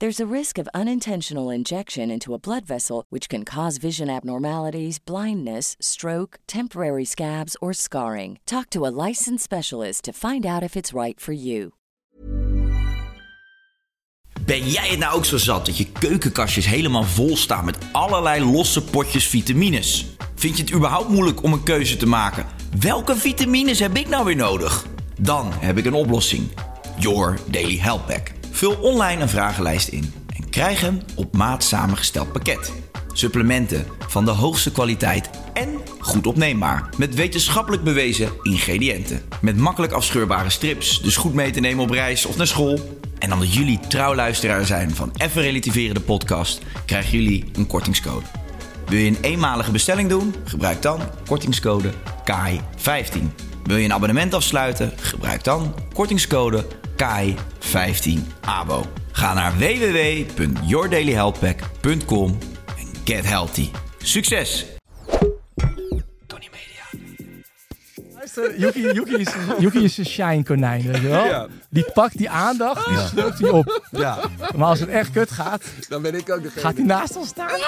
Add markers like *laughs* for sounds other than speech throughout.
There's a risk of unintentional injection into a blood vessel, which can cause vision abnormalities, blindness, stroke, temporary scabs, or scarring. Talk to a licensed specialist to find out if it's right for you. Ben jij het nou ook zo zat dat je keukenkastjes helemaal vol staan met allerlei losse potjes vitamines? Vind je het überhaupt moeilijk om een keuze te maken? Welke vitamines heb ik nou weer nodig? Dan heb ik een oplossing. Your Daily Health Pack. Vul online een vragenlijst in en krijg een op maat samengesteld pakket. Supplementen van de hoogste kwaliteit en goed opneembaar. Met wetenschappelijk bewezen ingrediënten. Met makkelijk afscheurbare strips, dus goed mee te nemen op reis of naar school. En omdat jullie trouwluisteraar zijn van Even Relativeren de podcast, krijgen jullie een kortingscode. Wil je een eenmalige bestelling doen? Gebruik dan kortingscode KAI15. Wil je een abonnement afsluiten? Gebruik dan kortingscode KAI15ABO. Ga naar www.yourdailyhealthpack.com en get healthy. Succes! Tony Media. Yuki, Yuki, is, *laughs* Yuki is een shine konijn, weet je wel? Ja. Die pakt die aandacht, die slurpt hij op. Ja, Maar als het echt kut gaat, dan ben ik ook degene. gaat hij naast ons staan.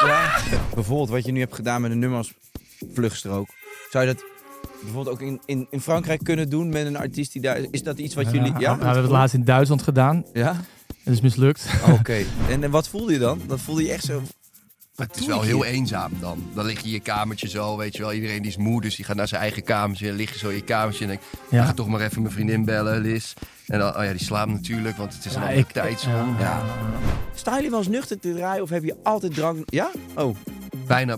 Bijvoorbeeld wat je nu hebt gedaan met een nummers vluchtstrook. Zou je dat bijvoorbeeld ook in, in, in Frankrijk kunnen doen met een artiest die daar... Is dat iets wat jullie... Ja, Ja, we hebben het laatst in Duitsland gedaan. Ja? Het is mislukt. Oké. *laughs* En, en wat voelde je dan? Dat voelde je echt zo... Het is wel heel eenzaam dan. Dan lig je in je kamertje zo, weet je wel. Iedereen die is moe, dus die gaat naar zijn eigen kamertje. Dan lig je zo in je kamertje en denk Ja. ja. ga toch maar even mijn vriendin bellen, Liz. En dan, oh ja, die slaapt natuurlijk, want het is een Ja, andere ik- tijdzone. ja. Sta jullie wel eens nuchter te draaien of heb je altijd drank... Ja? Oh. Bijna.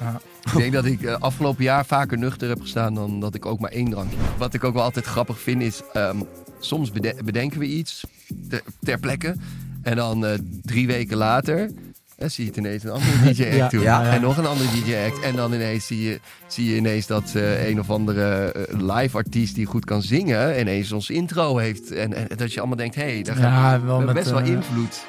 Ja. Ik denk dat ik eh, afgelopen jaar vaker nuchter heb gestaan dan dat ik ook maar één drank. Wat ik ook wel altijd grappig vind is, ehm, soms bede- bedenken we iets ter, ter plekke. En dan eh, drie weken later zie je het ineens een andere *laughs* DJ-act Ja, doen. ja, ja. En nog een andere DJ-act. En dan ineens zie je, zie je ineens dat eh, een of andere eh, live-artiest die goed kan zingen... ineens ons intro heeft. En, en dat je allemaal denkt, hé, hey, daar gaat wel we best wel invloed.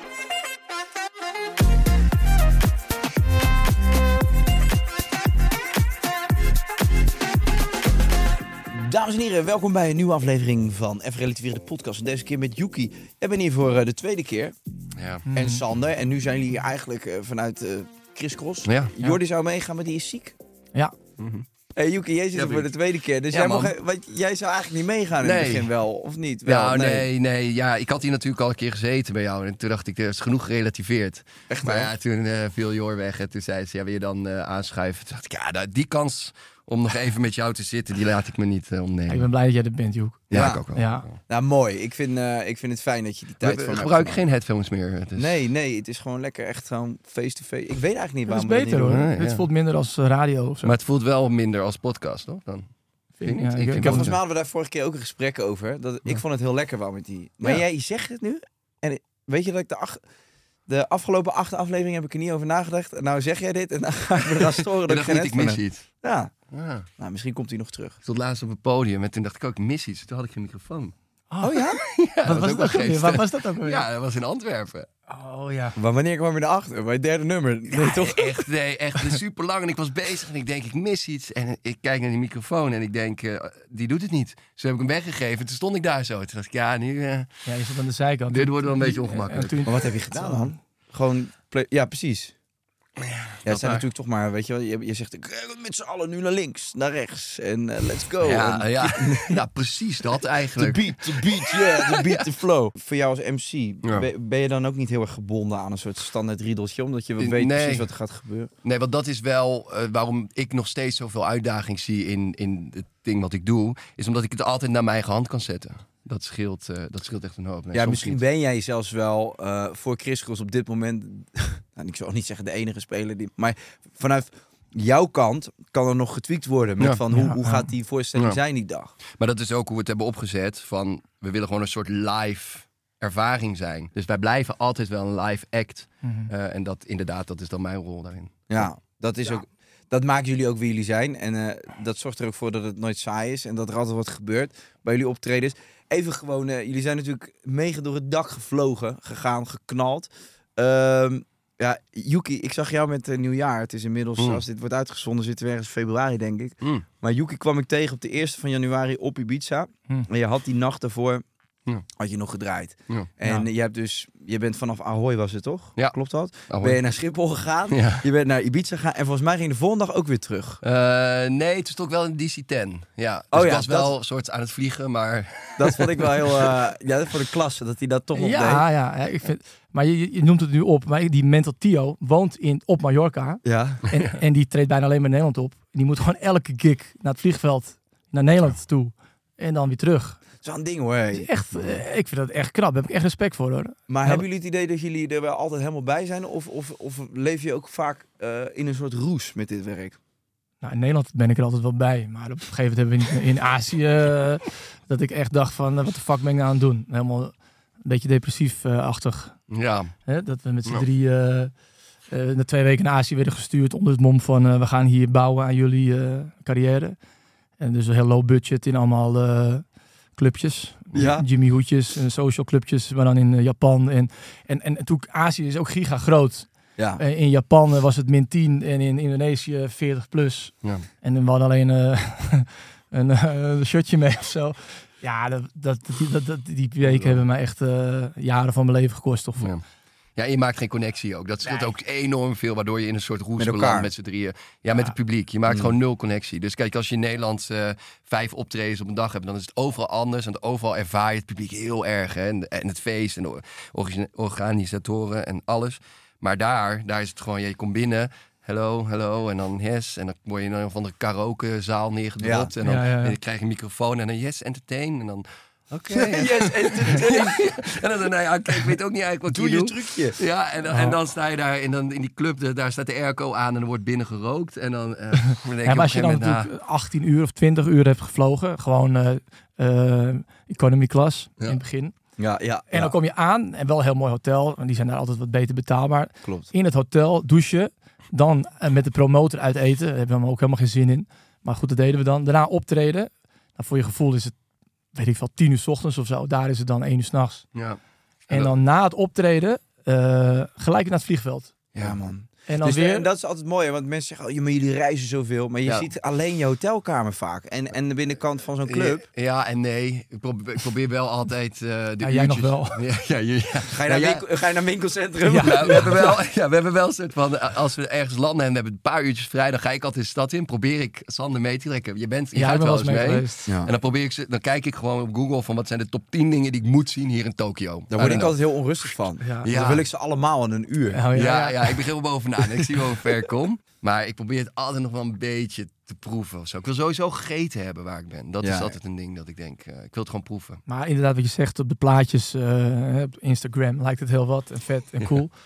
Dames en heren, welkom bij een nieuwe aflevering van Even Relativeren de podcast. En deze keer met Yuki. Ik ben hier voor eh, de tweede keer. Ja. En Sander. En nu zijn jullie eigenlijk eh, vanuit eh Chris Cross. Ja. Jordi zou meegaan, maar die is ziek. Ja. Hey, Yuki, jij zit Ja, er voor de tweede keer. Dus Ja, jij, mag, want jij zou eigenlijk niet meegaan in het begin wel, of niet? Wel, Nou, nee. nee, Ja, ik had hier natuurlijk al een keer gezeten bij jou. En toen dacht ik, er is genoeg gerelativeerd. Echt Maar wel? ja, toen eh, viel Jor weg. En toen zei ze, ja, wil je dan eh, aanschuiven? Toen dacht ik, ja, nou, die kans om nog even met jou te zitten, die laat ik me niet uh, ontnemen. Ik ben blij dat jij er bent, Joek. Ja, Ja. ik ook wel. Ja. Nou, mooi. Ik vind, eh, ik vind het fijn dat je die tijd We, voor we me gebruiken hebt geen headphones meer. Dus. genomen. Nee, nee. Het is gewoon lekker echt gewoon face-to-face. Ik weet eigenlijk niet Dat is waarom we dat beter hoor. Nee, ja. voelt minder als eh, radio of zo. Maar het voelt wel minder als podcast, toch? Dan. Vind Ja, ik- Ik ik heb Volgens mij hadden we daar vorige keer ook een gesprek over. Dat, Ik vond het heel lekker wel met die. Maar Ja. jij zegt het nu. En weet je dat ik de, ach- de afgelopen acht afleveringen heb ik er niet over nagedacht. Nou zeg jij dit en dan ga ik me eraan *laughs* storen dat ik dacht geen niet, ik mis iets. Ja, Ja. nou misschien komt hij nog terug. Stond laatst op het podium en toen dacht ik ook, ik mis iets. Toen had ik geen microfoon. Oh, Oh ja? *laughs* Ja, Wat was ook dat wel ook weer? geestig. Wat was dat ook *laughs* weer? Ja, dat was in Antwerpen. Oh ja. Maar wanneer kwam je erachter? Bij het derde nummer? Nee, toch? Echt, nee, echt super lang. En ik was bezig en ik denk, ik mis iets. En ik kijk naar die microfoon en ik denk, eh, die doet het niet. Dus heb ik hem weggegeven. Toen stond ik daar zo. Toen dacht ik, ja, nu... eh, Ja, je zat aan de zijkant. dit wordt wel een beetje ongemakkelijk. Maar wat heb je gedaan dan? Gewoon, ja, precies. Ja, het zijn natuurlijk toch maar, weet je wel, je, je zegt, "Ik ga met z'n allen nu naar links, naar rechts en eh, let's go. Ja, En ja, *laughs* ja, precies dat The eigenlijk. beat, the beat, yeah, the *laughs* beat, the flow. Voor jou als MC, Ja. ben, ben je dan ook niet heel erg gebonden aan een soort standaard riedeltje, omdat je weet Nee. precies wat er gaat gebeuren? Nee, want dat is wel eh, waarom ik nog steeds zoveel uitdaging zie in, in het ding wat ik doe. Is omdat ik het altijd naar mijn eigen hand kan zetten. Dat scheelt, eh, dat scheelt echt een hoop. Nee, ja, misschien niet. ben jij zelfs wel eh, voor Chris Cross op dit moment, *laughs* nou, ik zou niet zeggen de enige speler, die, maar vanuit jouw kant kan er nog getweakt worden met Ja. van hoe, Ja, hoe ja. gaat die voorstelling Ja. zijn die dag. Maar dat is ook hoe we het hebben opgezet. Van, we willen gewoon een soort live ervaring zijn. Dus wij blijven altijd wel een live act. Mhm. Eh, en dat inderdaad, dat is dan mijn rol daarin. Ja, dat is ook. Dat maken jullie ook wie jullie zijn. En eh, dat zorgt er ook voor dat het nooit saai is. En dat er altijd wat gebeurt bij jullie optredens. Even gewoon, eh, jullie zijn natuurlijk mega door het dak gevlogen, gegaan, geknald. Ehm, ja, Yuki, ik zag jou met uh, nieuwjaar. Het is inmiddels, Mm. als dit wordt uitgezonden, zitten we ergens februari, denk ik. Mm. Maar Yuki kwam ik tegen op de 1 van januari op Ibiza. Mm. En je had die nacht daarvoor, Ja. had je nog gedraaid. Ja. En Ja. je hebt dus, je bent vanaf Ahoy was het toch? Ja. Klopt dat? Ahoy. Ben je naar Schiphol gegaan? Ja. Je bent naar Ibiza gegaan en volgens mij ging je de volgende dag ook weer terug. Eh, nee, het is toch wel een DC-10. Ja, dus Oh ik ja, was wel dat- een soort aan het vliegen, maar... Dat vond ik wel *laughs* heel, eh, ja, voor de klasse, dat hij dat toch nog deed. Ja, ja, ja, ik vind, maar je, je- je noemt het nu op. Maar die Mental Tio woont in, op Mallorca. Ja. En, *laughs* en die treedt bijna alleen maar in Nederland op. Die moet gewoon elke gig naar het vliegveld, naar Nederland toe. En dan weer terug. Zo'n ding hoor. Echt, eh, ik vind dat echt knap. Daar heb ik echt respect voor hoor. Maar Ja, hebben jullie het idee dat jullie er wel altijd helemaal bij zijn? Of, of, of leef je ook vaak eh, in een soort roes met dit werk? Nou, in Nederland ben ik er altijd wel bij. Maar op een gegeven moment hebben we in, in Azië... eh, dat ik echt dacht van, wat de fuck ben ik nou aan het doen? Helemaal een beetje depressief-achtig. Ja, Hè? Dat we met z'n Ja. drie na twee weken naar Azië werden gestuurd onder het mom van we gaan hier bouwen aan jullie eh, carrière. En dus een heel low budget in allemaal eh, clubjes. Ja. Jimmy Hoedjes, en social clubjes, maar dan in eh, Japan. En, en, en toen Azië is ook giga groot. Ja. Eh, in Japan eh, was het min 10 en in Indonesië 40 plus. ja. En dan hadden alleen eh, *laughs* een, eh, een shirtje mee of zo. Ja, dat, dat, die, dat, dat- die weken hebben mij echt eh, jaren van mijn leven gekost. Of, Ja. Ja, je maakt geen connectie ook. Dat scheelt Nee. ook enorm veel, waardoor je in een soort roes belandt met z'n drieën. Ja, met het publiek. Je maakt Mm. gewoon nul connectie. Dus kijk, als je in Nederland eh, vijf optredens op een dag hebt, dan is het overal anders. En overal ervaar je het publiek heel erg. Hè? En, en het feest en de organisatoren en alles. Maar daar, daar is het gewoon, ja, je komt binnen. Hello, hello. En dan yes. En dan word je in een of andere karaokezaal neergedropt. Ja. En dan, Ja, ja, ja. en dan krijg je een microfoon en dan yes, entertain. En dan... Oké. *laughs* Yes, en *laughs* dan, nou ja, kijk, ik weet ook niet eigenlijk wat Doe je je doet. trucje. Ja, en, dan- en dan sta je daar in, dan, in die club, de- daar staat de airco aan en er wordt binnen gerookt. En dan, eh, *laughs* dan je Ja, maar als je dan gegeven moment, natuurlijk 18 uur of 20 uur hebt gevlogen, gewoon eh, eh, economy class Ja. in het begin. Ja, ja, En dan kom je aan, en wel een heel mooi hotel, en die zijn daar altijd wat beter betaalbaar. klopt. In het hotel douchen, dan met de promotor uit eten, daar hebben we ook helemaal geen zin in. Maar goed, dat deden we dan. Daarna optreden, nou, voor je gevoel is het, weet ik veel, 10 uur s ochtends of zo. Daar is het dan 1 uur s'nachts. ja. En dat- dan na het optreden, eh, gelijk naar het vliegveld. Ja, man. En dan Dus weer... en dat is altijd mooi, want mensen zeggen, oh, maar jullie reizen zoveel. Maar je Ja. ziet alleen je hotelkamer vaak. En, en de binnenkant van zo'n club. Ja, ja en nee. Ik probeer, ik probeer wel altijd eh de Ja, jij nog uurtjes- wel. *laughs* Ja, ja, ja, ja. Ga je, Nou, naar ja, winkel, ga je naar winkelcentrum? Ja, *laughs* we hebben wel, ja, we hebben wel een soort van, eh, als we ergens landen en we hebben een paar uurtjes vrij, dan ga ik altijd de stad in, probeer ik Sander mee te trekken. Je bent, je ja, gaat wel eens mee. mee geweest. Ja. En dan probeer ik dan kijk ik gewoon op Google van wat zijn de top 10 dingen die ik moet zien hier in Tokio. Daar word ik altijd heel onrustig van. Dan wil ik ze allemaal in een uur. Oh, ja, Ja, ik begin wel bovenaan. Ik zie wel hoe ver ik kom. Maar ik probeer het altijd nog wel een beetje te proeven. Of zo. Ik wil sowieso gegeten hebben waar ik ben. Dat Ja. is altijd een ding dat ik denk, eh, ik wil het gewoon proeven. Maar inderdaad, wat je zegt op de plaatjes eh, op Instagram lijkt het heel wat en vet en cool. *laughs*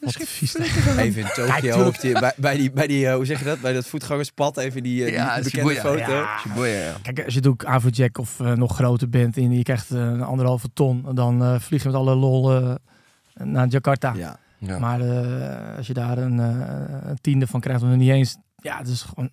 Wat vies. Even in Tokio, tuurlijk. op die- bij, bij die, bij die eh, hoe zeg je dat? Bij dat voetgangerspad, even die, Ja, die bekende Shibuya. foto. Ja. Shibuya, ja. Kijk, als je doet Avrojack of nog groter bent en je krijgt een anderhalve ton, dan eh vlieg je met alle lol eh, naar Jakarta. Ja. Ja. Maar eh, als je daar een, eh, een tiende van krijgt, nog niet eens, ja, dat is gewoon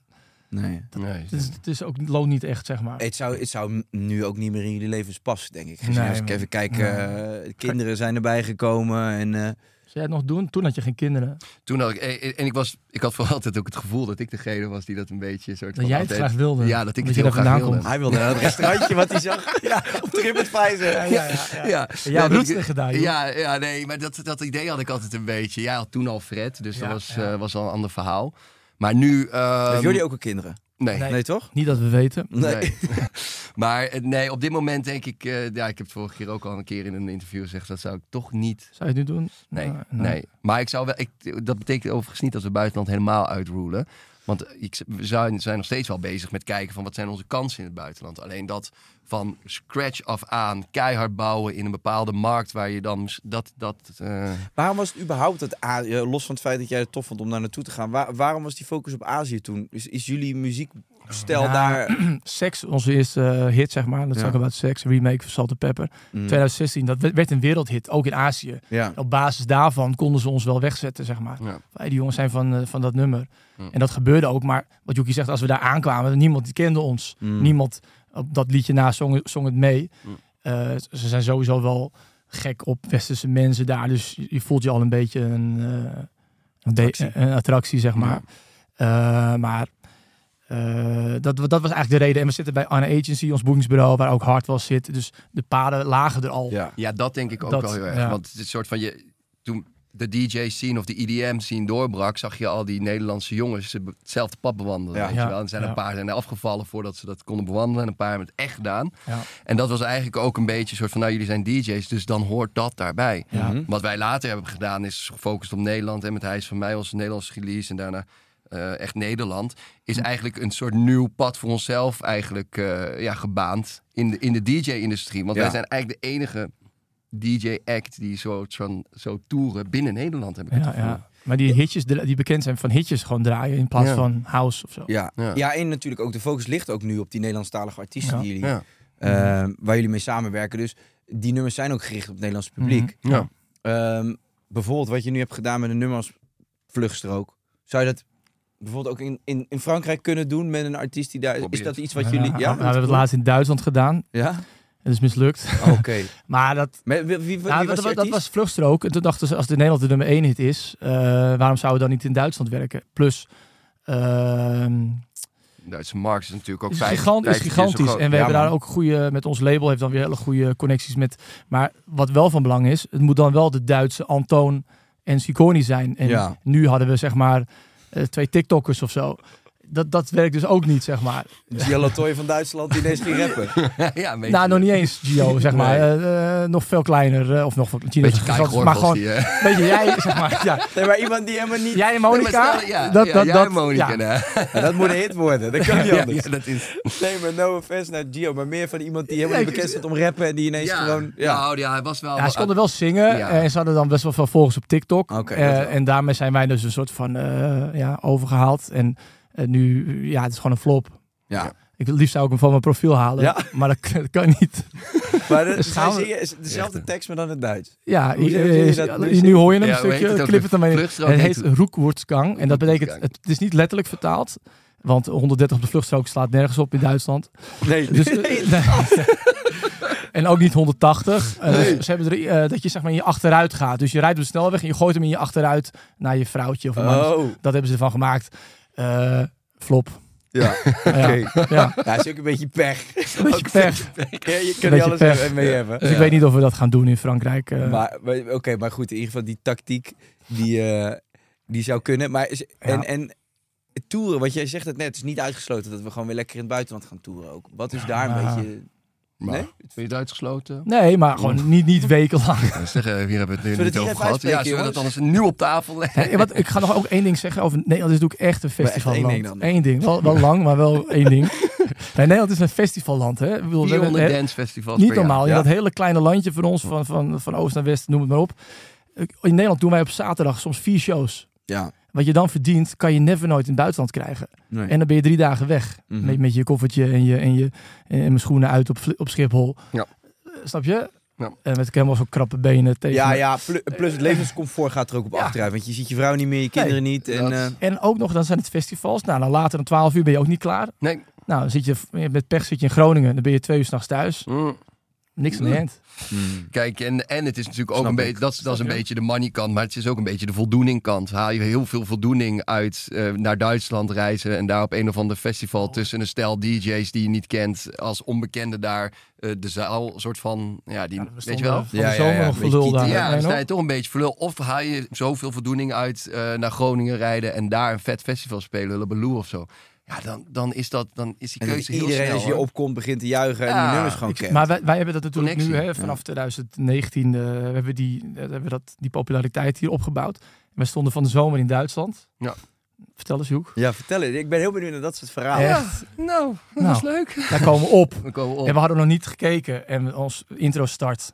Nee. Nee, Het is, het is ook loont niet echt, zeg maar. Het zou, het zou nu ook niet meer in jullie levens passen, denk ik. Gezien Nee, als ik even kijk, nee. eh, kinderen zijn erbij gekomen en... eh, Zou jij het nog doen? Toen had je geen kinderen. Toen had ik, en en ik, was, ik had vooral *laughs* altijd ook het gevoel dat ik degene was die dat een beetje soort Dat van jij het altijd- graag wilde. Ja, dat ik het heel graag wilde. hij wilde naar het restaurantje wat hij zag *laughs* ja, *laughs* op TripAdvisor. Ja, ja, ja. ja. Ja, dat- daar, joh. Ja, ja, nee, maar dat, dat idee had ik altijd een beetje. Jij had toen al Fred, dus Ja, dat was, ja. eh, was al een ander verhaal. Maar nu... ehm, Heeft jullie ook al kinderen? Nee. Nee. Nee, toch? Niet dat we weten. Nee. Nee. *laughs* maar eh, nee, op dit moment denk ik... eh, ja, ik heb het vorige keer ook al een keer in een interview gezegd... dat zou ik toch niet... Zou je het nu doen? Nee, Eh, nee. Maar ik zou wel... Ik, dat betekent overigens niet dat we buitenland helemaal uitroelen. Want ik, we zijn, zijn nog steeds wel bezig met kijken van... wat zijn onze kansen in het buitenland. Alleen dat van scratch af aan keihard bouwen in een bepaalde markt... waar je dan... Dat, dat, eh, Waarom was het überhaupt, het eh, los van het feit dat jij het tof vond om daar naartoe te gaan, waar- waarom was die focus op Azië toen? Is, is jullie Ja. daar... *clears throat* Sex, onze eerste eh, hit, zeg maar. Dat Ja. Talk About Sex, remake van Salt and Pepper. Mm. 2016, dat werd- een wereldhit, ook in Azië. Ja. Op basis daarvan konden ze ons wel wegzetten, zeg maar. Hey, die jongens zijn van, eh, van dat nummer. En dat gebeurde ook. Maar wat Joekie zegt, als we daar aankwamen, niemand kende ons. Mm. Niemand op dat liedje na zong, zong het mee. Eh, ze zijn sowieso wel gek op westerse mensen daar. Dus je, voelt je al een beetje een, Attractie. een attractie, zeg maar. Maar eh, dat, dat was eigenlijk de reden. En we zitten bij Anna Agency, ons boekingsbureau, waar ook Hardwell zit. Dus de paden lagen er al. Ja. Ja, dat denk ik ook Dat, wel heel erg. ja. Want het is een soort van je. Toen de DJ-scene of de EDM-scene doorbrak, zag je al die Nederlandse jongens hetzelfde pad bewandelen. Ja. Weet je wel? En er zijn ja. een paar zijn er afgevallen voordat ze dat konden bewandelen. En een paar hebben het echt gedaan. Ja. En dat was eigenlijk ook een beetje een soort van, nou jullie zijn DJ's, dus dan hoort dat daarbij. Ja. Wat wij later hebben gedaan is gefocust op Nederland en met Hij is van mij onze Nederlandse release en daarna eh, echt Nederland. Is eigenlijk een soort nieuw pad voor onszelf eigenlijk eh, ja, gebaand in de, in de DJ-industrie. Want Ja. wij zijn eigenlijk de enige DJ-act die zo, zo, zo toeren binnen Nederland, heb ik het Ja. Maar die hitjes, die bekend zijn van hitjes gewoon draaien in plaats Ja. van house of zo. Ja. Ja. Ja. en natuurlijk ook de focus ligt ook nu op die Nederlandstalige artiesten Ja. die jullie, Ja. eh, waar jullie mee samenwerken. Dus die nummers zijn ook gericht op het Nederlandse publiek. Mhm. Ja. Ehm, bijvoorbeeld wat je nu hebt gedaan met een nummer als Vluchtstrook. Zou je dat bijvoorbeeld ook in, in, in Frankrijk kunnen doen met een artiest die daar... Is dat iets wat Ja, jullie... nou, Ja, we hebben het laatst in Duitsland gedaan. Ja? Het is mislukt. *laughs* Oké. *laughs* Maar dat, Met- Wie, wie, wie nou, was dat, was vluchtstrook. En toen dachten ze, als de Nederland de nummer 1 hit is, eh, waarom zouden we dan niet in Duitsland werken? Plus, ehm De Duitse markt is natuurlijk ook is, vijf- gigant, is gigantisch. En we Ja, hebben daar ook goede, met ons label heeft dan weer hele goede connecties met. Maar wat wel van belang is, het moet dan wel de Duitse Antoon en Sigourney zijn. En Ja. nu hadden we zeg maar twee TikTokkers of zo. Dat, dat werkt dus ook niet, zeg maar. Gio Toy van Duitsland die ineens ging *laughs* rappen. ja, Nou, nog niet eens Gio, zeg maar. Eh, eh, nog veel kleiner. eh, of nog veel beetje Maar gewoon, die, weet je, jij, zeg maar. Ja, Nee, maar iemand die helemaal niet... jij en Nee, Monica. ja, dat, ja, dat, jij dat, en Monica, ja. Ja, dat moet een hit worden. Dat kan niet anders. ja, dat is... Nee, maar no offense naar Gio. Maar meer van iemand die helemaal niet bekend staat om rappen. En die ineens ja, gewoon... Ja. Nou, ja, hij was wel... Ja, ze konden wel zingen Ja. en ze hadden dan best wel veel volgers op TikTok. Eh, en daarmee zijn wij dus een soort van eh, ja, overgehaald. En eh, nu, ja, het is gewoon een flop. ja. Ik wil liefst zou ik hem van mijn profiel halen, Ja. *laughs* maar dat, dat kan niet. *laughs* Maar de, Dus gaan we- dezelfde tekst, maar dan in het Duits. Ja, Hoe eh, je eh, nu, zeg- hoor je hem Ja, een stukje, het clip het. Vluchtstrook Het heet. Roekwoordsgang en dat betekent, het, is niet letterlijk vertaald. Want 130 op de vluchtstrook slaat nergens op in Duitsland. Nee, Dus, eh, *laughs* nee. en ook niet 180. Eh, dus ze hebben er, eh, dat je zeg maar in je achteruit gaat. Dus je rijdt op de snelweg en je gooit hem in je achteruit naar je vrouwtje of een man. Oh, Dat hebben ze ervan gemaakt. Eh, flop. ja. *laughs* Ja. Oké. Ja, Ja, is ook een beetje pech. *laughs* een beetje pech. Ja, je kan niet alles pech. mee hebben. Dus ik weet niet of we dat gaan doen in Frankrijk. eh. Maar, maar- oké, maar goed, in ieder geval die tactiek die, eh, die zou kunnen. Maar is, en, Ja. en toeren, wat jij zegt het net, het is niet uitgesloten dat we gewoon weer lekker in het buitenland gaan toeren ook. Wat is daar een Ja. beetje... Maar, Nee? Vind je het uitgesloten? Nee, maar gewoon niet, niet wekenlang. Ja, *laughs* zeg, eh, hier hebben we het nu niet over gehad. Ja, zullen we dat anders nu op tafel leggen? Wat, ik ga nog ook één ding zeggen over Nederland. is natuurlijk echt een echt één festivalland. ding dan. Eén ding. Wel, wel lang, maar wel *laughs* één ding. Nee, Nederland is een festivalland. Hè? Ik bedoel, we hebben- 400 hè, dancefestivals Niet per jaar. normaal. In Ja. dat hele kleine landje van ons, van, van, van oost naar west, noem het maar op. In Nederland doen wij op zaterdag soms vier shows. Ja. Wat je dan verdient, kan je never nooit in het buitenland krijgen. Nee. En dan ben je drie dagen weg. Mhm. met, met je koffertje en, je, en, je, en mijn schoenen uit op, op Schiphol. Ja. Eh, Snap je? Ja. En met helemaal zo'n krappe benen tegen. Ja, ja, plu- plus het levenscomfort gaat er ook op Ja. achteruit. Want je ziet je vrouw niet meer, je kinderen niet. En, eh, En ook nog, dan zijn het festivals. Nou, dan later om 12 uur ben je ook niet klaar. Nee. Nou, dan zit je met pech zit je in Groningen. Dan ben je twee uur s'nachts thuis. Mm. Niks aan de hand. Kijk, en, en het is natuurlijk ook Snap een beetje, dat, is- dat is een beetje de money kant, maar het is ook een beetje de voldoening kant. Haal je heel veel voldoening uit eh, naar Duitsland reizen en daar op een of ander festival tussen een stel DJ's die je niet kent, als onbekende daar eh, de zaal, soort van, ja, die, Ja, we weet je wel? Van Ja, de zomer ja, nog verlul daar. Ja, dan sta je toch een beetje verlul. Of haal je zoveel voldoening uit eh, naar Groningen rijden en daar een vet festival spelen, Hullabaloo of zo. Ja, dan, dan is dat, dan is die keuze heel iedereen snel. als je hoor. opkomt begint te juichen en Ja, die nummers gewoon kent. maar wij, wij hebben dat natuurlijk nu, hè, vanaf 2019 eh, hebben we die, eh, hebben we dat, die populariteit hier opgebouwd. We stonden van de zomer in Duitsland. Ja. Vertel eens, Joek. Ja, vertel het. Ik ben heel benieuwd naar dat soort verhalen. Echt? Nou, dat Nou. was leuk. Daar komen we op. *laughs* We komen op. En we hadden nog niet gekeken. En ons intro start.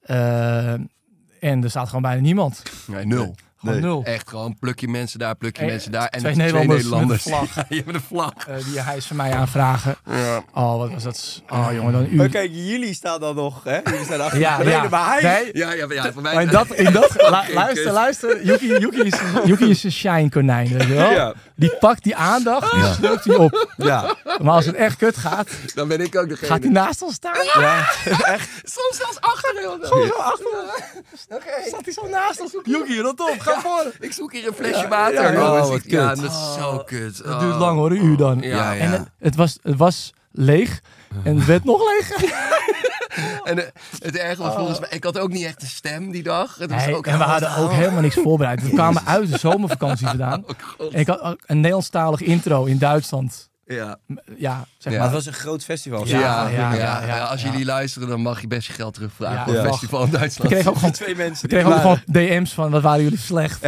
Eh, en er staat gewoon bijna niemand. Nee, nul. Gewoon Nee. nul. Echt gewoon plukje mensen daar, plukje Eh, mensen daar. En twee twee Nederlanders Nederlanders. met een vlag. *laughs* Ja, met een vlag. Eh, die hij is van mij aanvragen. Ja. Oh, wat was dat? Oh, jongen, dan een Maar uur. kijk, jullie staan dan nog, hè? Jullie staan achter Ja, ja. maar hij... Wij- Ja, ja, ja, voor mij. Maar in dat, in dat lu- *laughs* Oké, luister, luister. Yuki, Yuki, is, *laughs* Yuki is een shine konijn, weet je wel? Ja. Die pakt die aandacht, die slurpt hij op. Ja. Maar als het echt kut gaat, Dan ben ik ook degene. gaat hij naast ons staan. ja. soms zelfs achter. Gewoon zo achter ons. Staat hij zo naast ons. Yuki, rot op, ga voor. Ik zoek hier een flesje water. ja. Oh, wat Ik- ja, kut. dat is zo kut. Het duurt lang hoor, een uur dan. Ja, En het, het, was, het was leeg. En het werd nog leeg. *laughs* En het erge was volgens mij, ik had ook niet echt een stem die dag. Het was Nee, ook en we hadden ook helemaal niks voorbereid. We kwamen *laughs* uit de zomervakantie vandaan. En ik had ook een Nederlandstalig intro in Duitsland. Ja. Ja, zeg Ja. Maar het was een groot festival. Ja, Ja, ja, ja, ja, Als ja. jullie luisteren, dan mag je best je geld terugvragen Ja. voor een Ja. festival in We Duitsland. kregen ook *laughs* gewoon, Twee mensen. we kregen ook gewoon DM's van wat waren jullie slecht.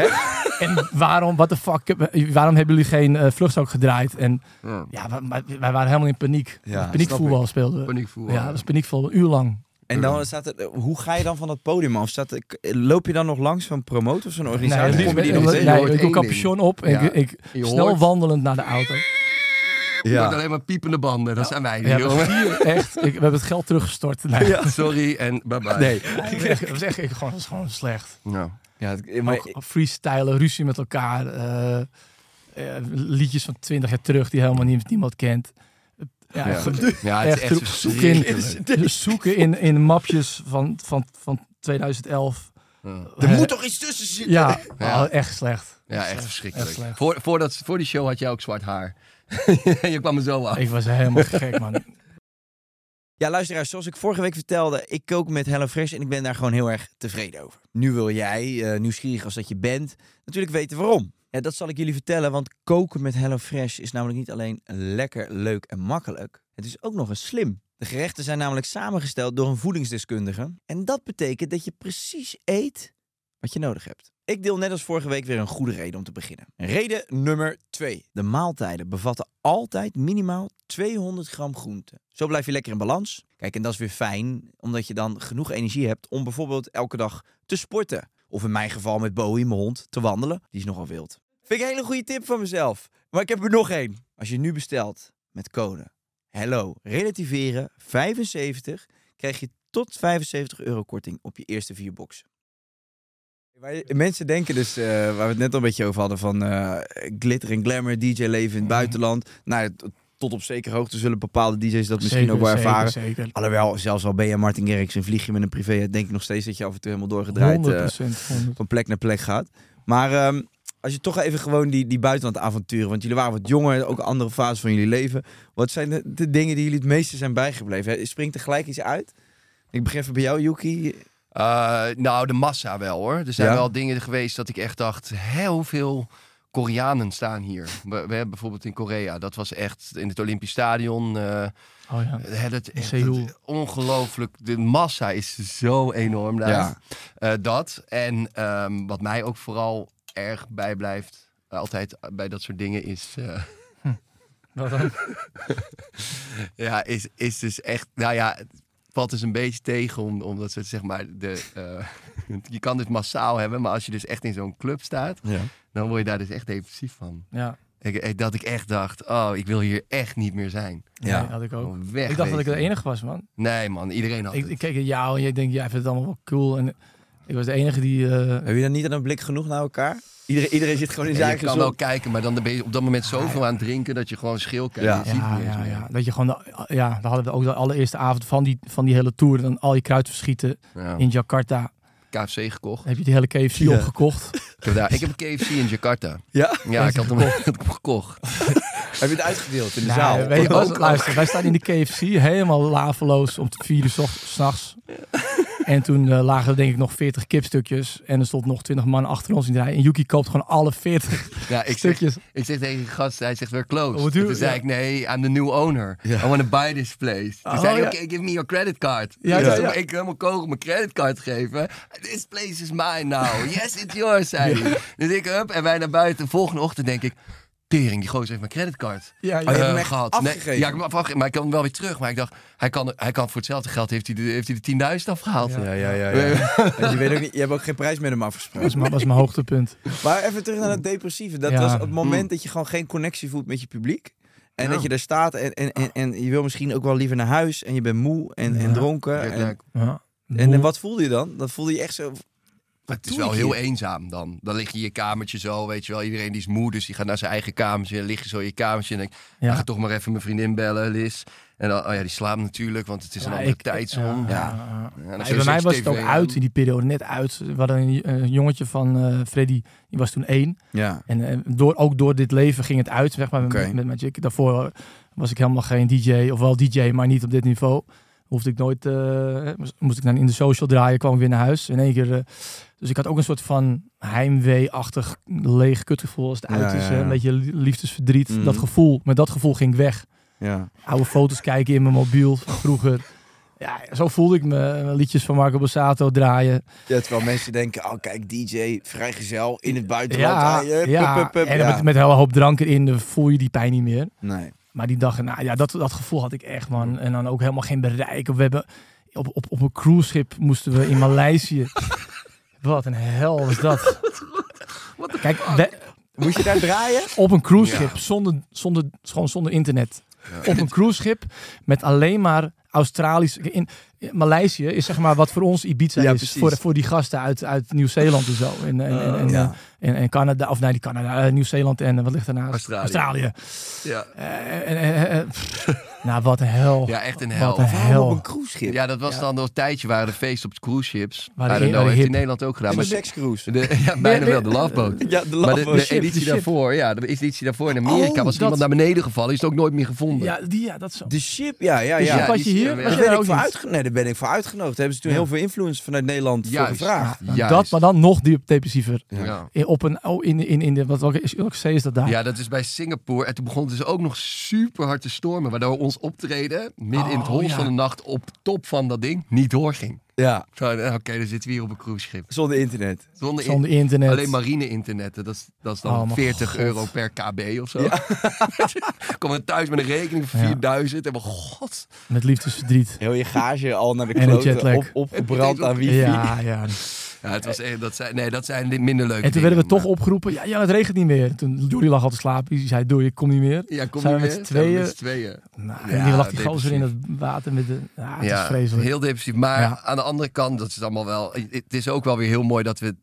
En waarom, what the fuck, waarom hebben jullie geen eh vluchtstrook gedraaid? En Ja. ja, wij, waren helemaal in paniek. Ja, Paniekvoetbal speelden we. Paniekvoetbal. Ja, dat was paniekvoetbal, een uur lang. En dan staat er, hoe ga je dan van dat podium af? Staat er, loop je dan nog langs van promotor of zo'n organisatie? Nee, Kom je die nog nee, ik doe capuchon op en Ja. ik, ik snel wandelend naar de auto. Je hoort alleen maar piepende banden. Dat zijn wij Ja, jongen. hier, echt. Ik, we hebben het geld teruggestort. Nee, Sorry en bye bye. Nee. dat was echt, dat was echt ik, gewoon, dat was gewoon slecht. Ja, het- maar, freestylen, ruzie met elkaar. eh, eh, liedjes van 20 jaar terug die helemaal niemand kent. Ja, Ja. Ja, het is echt echt zoeken in, zoeken in, in mapjes van, van, van 2011. Er moet toch iets tussen zitten? Ja, Ja. oh, echt slecht. Ja, echt Echt verschrikkelijk. slecht. Voor, voor, dat, voor die show had jij ook zwart haar. *laughs* je kwam er zo af. Ik was helemaal gek, man. Ja, luisteraars, zoals ik vorige week vertelde, ik kook met HelloFresh en ik ben daar gewoon heel erg tevreden over. Nu wil jij, eh, nieuwsgierig als dat je bent, natuurlijk weten waarom. Ja, dat zal ik jullie vertellen, want koken met HelloFresh is namelijk niet alleen lekker, leuk en makkelijk. Het is ook nog eens slim. De gerechten zijn namelijk samengesteld door een voedingsdeskundige. En dat betekent dat je precies eet wat je nodig hebt. Ik deel net als vorige week weer een goede reden om te beginnen. Reden nummer 2. De maaltijden bevatten altijd minimaal 200 gram groente. Zo blijf je lekker in balans. Kijk, en dat is weer fijn, omdat je dan genoeg energie hebt om bijvoorbeeld elke dag te sporten. Of in mijn geval met Bowie, mijn hond, te wandelen. Die is nogal wild. Vind ik een hele goede tip van mezelf. Maar ik heb er nog één. Als je nu bestelt met code Hello Relativeren 75, krijg je tot 75 euro korting op je eerste vier boxen. Mensen denken dus, eh, waar we het net al een beetje over hadden, van eh, glitter en glamour, DJ-leven in het buitenland. Nou, tot op zekere hoogte zullen bepaalde DJ's dat misschien ook wel ervaren. Zeker, zeker. Alhoewel, zelfs al ben je Martin Garrix en vlieg je met een privé, denk ik nog steeds dat je af en toe helemaal doorgedraaid 100 eh, 100. van plek naar plek gaat. Maar ehm, als je toch even gewoon die, die buitenlandavonturen, want jullie waren wat jonger, ook een andere fase van jullie leven. Wat zijn de, de dingen die jullie het meeste zijn bijgebleven? Hè? Springt er gelijk iets uit? Ik begin even bij jou, Yuki. Eh, nou, de massa wel hoor. Er zijn Ja? wel dingen geweest dat ik echt dacht, hè, hoeveel Koreanen staan hier. We, we hebben bijvoorbeeld in Korea, dat was echt in het Olympisch Stadion. eh, Oh ja. dat, echt, ongelooflijk. De massa is zo enorm daar. Ja. Eh, dat. En ehm, wat mij ook vooral erg bijblijft, eh, altijd bij dat soort dingen, is... eh, *laughs* Wat dan? *laughs* Ja, is, is dus echt. Nou ja, het valt dus een beetje tegen om, omdat ze zeg maar. De, eh, *laughs* je kan dit massaal hebben, maar als je dus echt in zo'n club staat, Ja. dan word je daar dus echt depressief van. Ja. Ik, dat ik echt dacht, oh, ik wil hier echt niet meer zijn. Ja. Nee, had ik ook. Weg. Ik dacht dat ik de enige was, man. Nee, man, iedereen had Ik, het. ik keek naar jou en jij denkt, jij vindt het allemaal wel cool. En ik was de enige die... eh, Heb je dan niet aan een blik genoeg naar elkaar? Iedereen, iedereen zit gewoon in Ja, zijn je eigen kan wel kijken, maar dan ben je op dat moment zoveel aan het drinken dat je gewoon schil kijkt. Ja. Je ja, ja, ja. Dat je gewoon, de, ja, dan hadden we ook de allereerste avond van die, van die hele tour. Dan al je kruid verschieten Ja. in Jakarta. KFC gekocht. Heb je die hele KFC Ja. opgekocht. Ik heb, daar, ik heb een KFC in Jakarta. Ja? Ja, ik had hem, *laughs* gekocht. *laughs* Heb je het uitgedeeld in de Nou, zaal? weet je, was ook, het luister, wij staan in de KFC helemaal laveloos om vier uur 's ocht- s'nachts. En toen eh, lagen er denk ik nog 40 kipstukjes. En er stond nog 20 man achter ons in de rij. En Yuki koopt gewoon alle 40 *laughs* Ja, ik zeg, stukjes. ik zeg tegen die gast, hij zegt we're En you- toen zei ja. ik, nee, I'm the new owner. I want to buy this place. Toen Oh, zei hij, ja. oké, give me your credit card. Ja, dus ja, toen ja. ik helemaal kogel mijn creditcard geven. This place is mine now. Yes, it's yours, zei hij. Dus ik, up, en wij naar buiten. Volgende ochtend denk ik, tering, die gozer heeft mijn creditcard. Ja, je hebt eh, hem echt gehad. afgegeven? Nee, ja, ik heb hem afgegeven, maar ik kan hem wel weer terug. Maar ik dacht, hij kan, hij kan voor hetzelfde geld heeft hij de, heeft hij de 10.000 afgehaald. Ja. Ja, ja, ja. ja. *laughs* Want je, weet ook niet, je hebt ook geen prijs met hem dat afgesproken. was mijn, was mijn hoogtepunt. Maar even terug naar het depressieve. Dat Ja. was het moment dat je gewoon geen connectie voelt met je publiek. En Ja. dat je daar staat en, en, en, en je wil misschien ook wel liever naar huis. En je bent moe en, en dronken. En, en, en wat voelde je dan? Dan voelde je echt zo... Maar het is wel heel hier? eenzaam dan. Dan lig je in je kamertje zo, weet je wel. Iedereen die is moe, dus die gaat naar zijn eigen kamertje. Dan lig je zo in je kamertje en denk Ja. ja. ga toch maar even mijn vriendin bellen, Liz. En dan, oh ja, die slaapt natuurlijk, want het is een andere ik- tijdszone. Ja, bij mij was het ook uit in die periode, net uit. We hadden een, een jongetje van eh, Freddy, die was toen één. Ja. En eh, door, ook door dit leven ging het uit, zeg maar, met, met Magic. Daarvoor was ik helemaal geen DJ, of wel DJ, maar niet op dit niveau. Hoefde ik nooit, eh, moest- ik dan in de social draaien, kwam ik weer naar huis. In één keer, eh, dus ik had ook een soort van heimwee-achtig leeg kutgevoel als het uit is. Een beetje liefdesverdriet, Mhm. dat gevoel. Met dat gevoel ging ik weg. ja. Oude foto's kijken in mijn mobiel van vroeger. Ja, zo voelde ik me. Liedjes van Marco Borsato draaien. Ja, terwijl mensen denken, oh kijk, DJ, vrijgezel, in het buitenland. Ja, ah, je- ja. pup, pup, pup, en ja. met, met een hele hoop drank erin voel je die pijn niet meer. Nee. Maar die dag, nou ja, dat, dat gevoel had ik echt, man. En dan ook helemaal geen bereik. We hebben op, op, op een cruiseschip moesten we in Maleisië. *laughs* Wat een hel was dat. *laughs* Kijk, we- Moest je daar draaien? op een cruiseschip zonder, zonder, gewoon zonder internet. Op een cruiseschip met alleen maar Australisch. In, in Maleisië is zeg maar wat voor ons Ibiza Ja, is. precies. Voor, voor die gasten uit, uit Nieuw-Zeeland en zo. En, en, en, en, Ja. en, en Canada, of nee, die Canada, eh, Nieuw-Zeeland en eh, wat ligt daarnaast? Australië. Australië. Ja. Eh, en, eh, eh. *laughs* nou, wat een hel. ja, echt een Wat hel. een Waarom hel. op een cruiseschip? Ja, dat was Ja. dan een tijdje waren de feesten op cruise ships. Waar I de- know, de heeft in Nederland ook gedaan. Een Maar sekscruise. de, *laughs* ja, bijna Nee, wel, de loveboat. Ja, de Maar de, love de ship, editie de daarvoor, ja, de editie daarvoor in Amerika Oh, was dat- iemand naar beneden gevallen, is het ook nooit meer gevonden. Ja, die, ja, dat zo. De ship, ja, ja, ja. je- was je hier? ja, Was Daar je ben daar ik ook voor. Nee, daar ben ik voor uitgenodigd. Daar hebben ze toen Ja. heel veel influencers vanuit Nederland voor gevraagd. Dat, maar dan nog diep depressiever. Ja. In, op een, oh, in, in, in de, wat, welke, welke zee is dat daar? Ja, dat is bij Singapore. En toen begon het dus ook nog super hard te stormen. Waardoor ons optreden midden in het Oh, ja. van de nacht op top van dat ding niet doorging. Ja, Zo, eh, Oké, dan zitten we hier op een cruiseschip. zonder internet. Zonder, Zonder internet. Alleen marine-internet. Dat is, dat is dan Oh, mijn 40 god. euro per kb of zo. *laughs* Kom dan thuis met een rekening van Ja. 4000. En we, god. Met liefdesverdriet. Heel je gage al naar de En een kloten jetlag. op, opgebrand aan wifi. Ja, ja. Ja, het was echt, dat zijn, nee, dat zijn minder leuke En toen werden we toch opgeroepen. Ja, ja, het regent niet meer. Toen Johnny lag al te slapen. Die zei, doe ik kom niet meer. Ja, kom zijn je we weer? met tweeën. met tweeën. Nou, Ja, en die lag die gozer in het water met de... Ja, het is vreselijk. heel depressief. Maar aan de andere kant, dat is allemaal wel. Het is ook wel weer heel mooi dat we,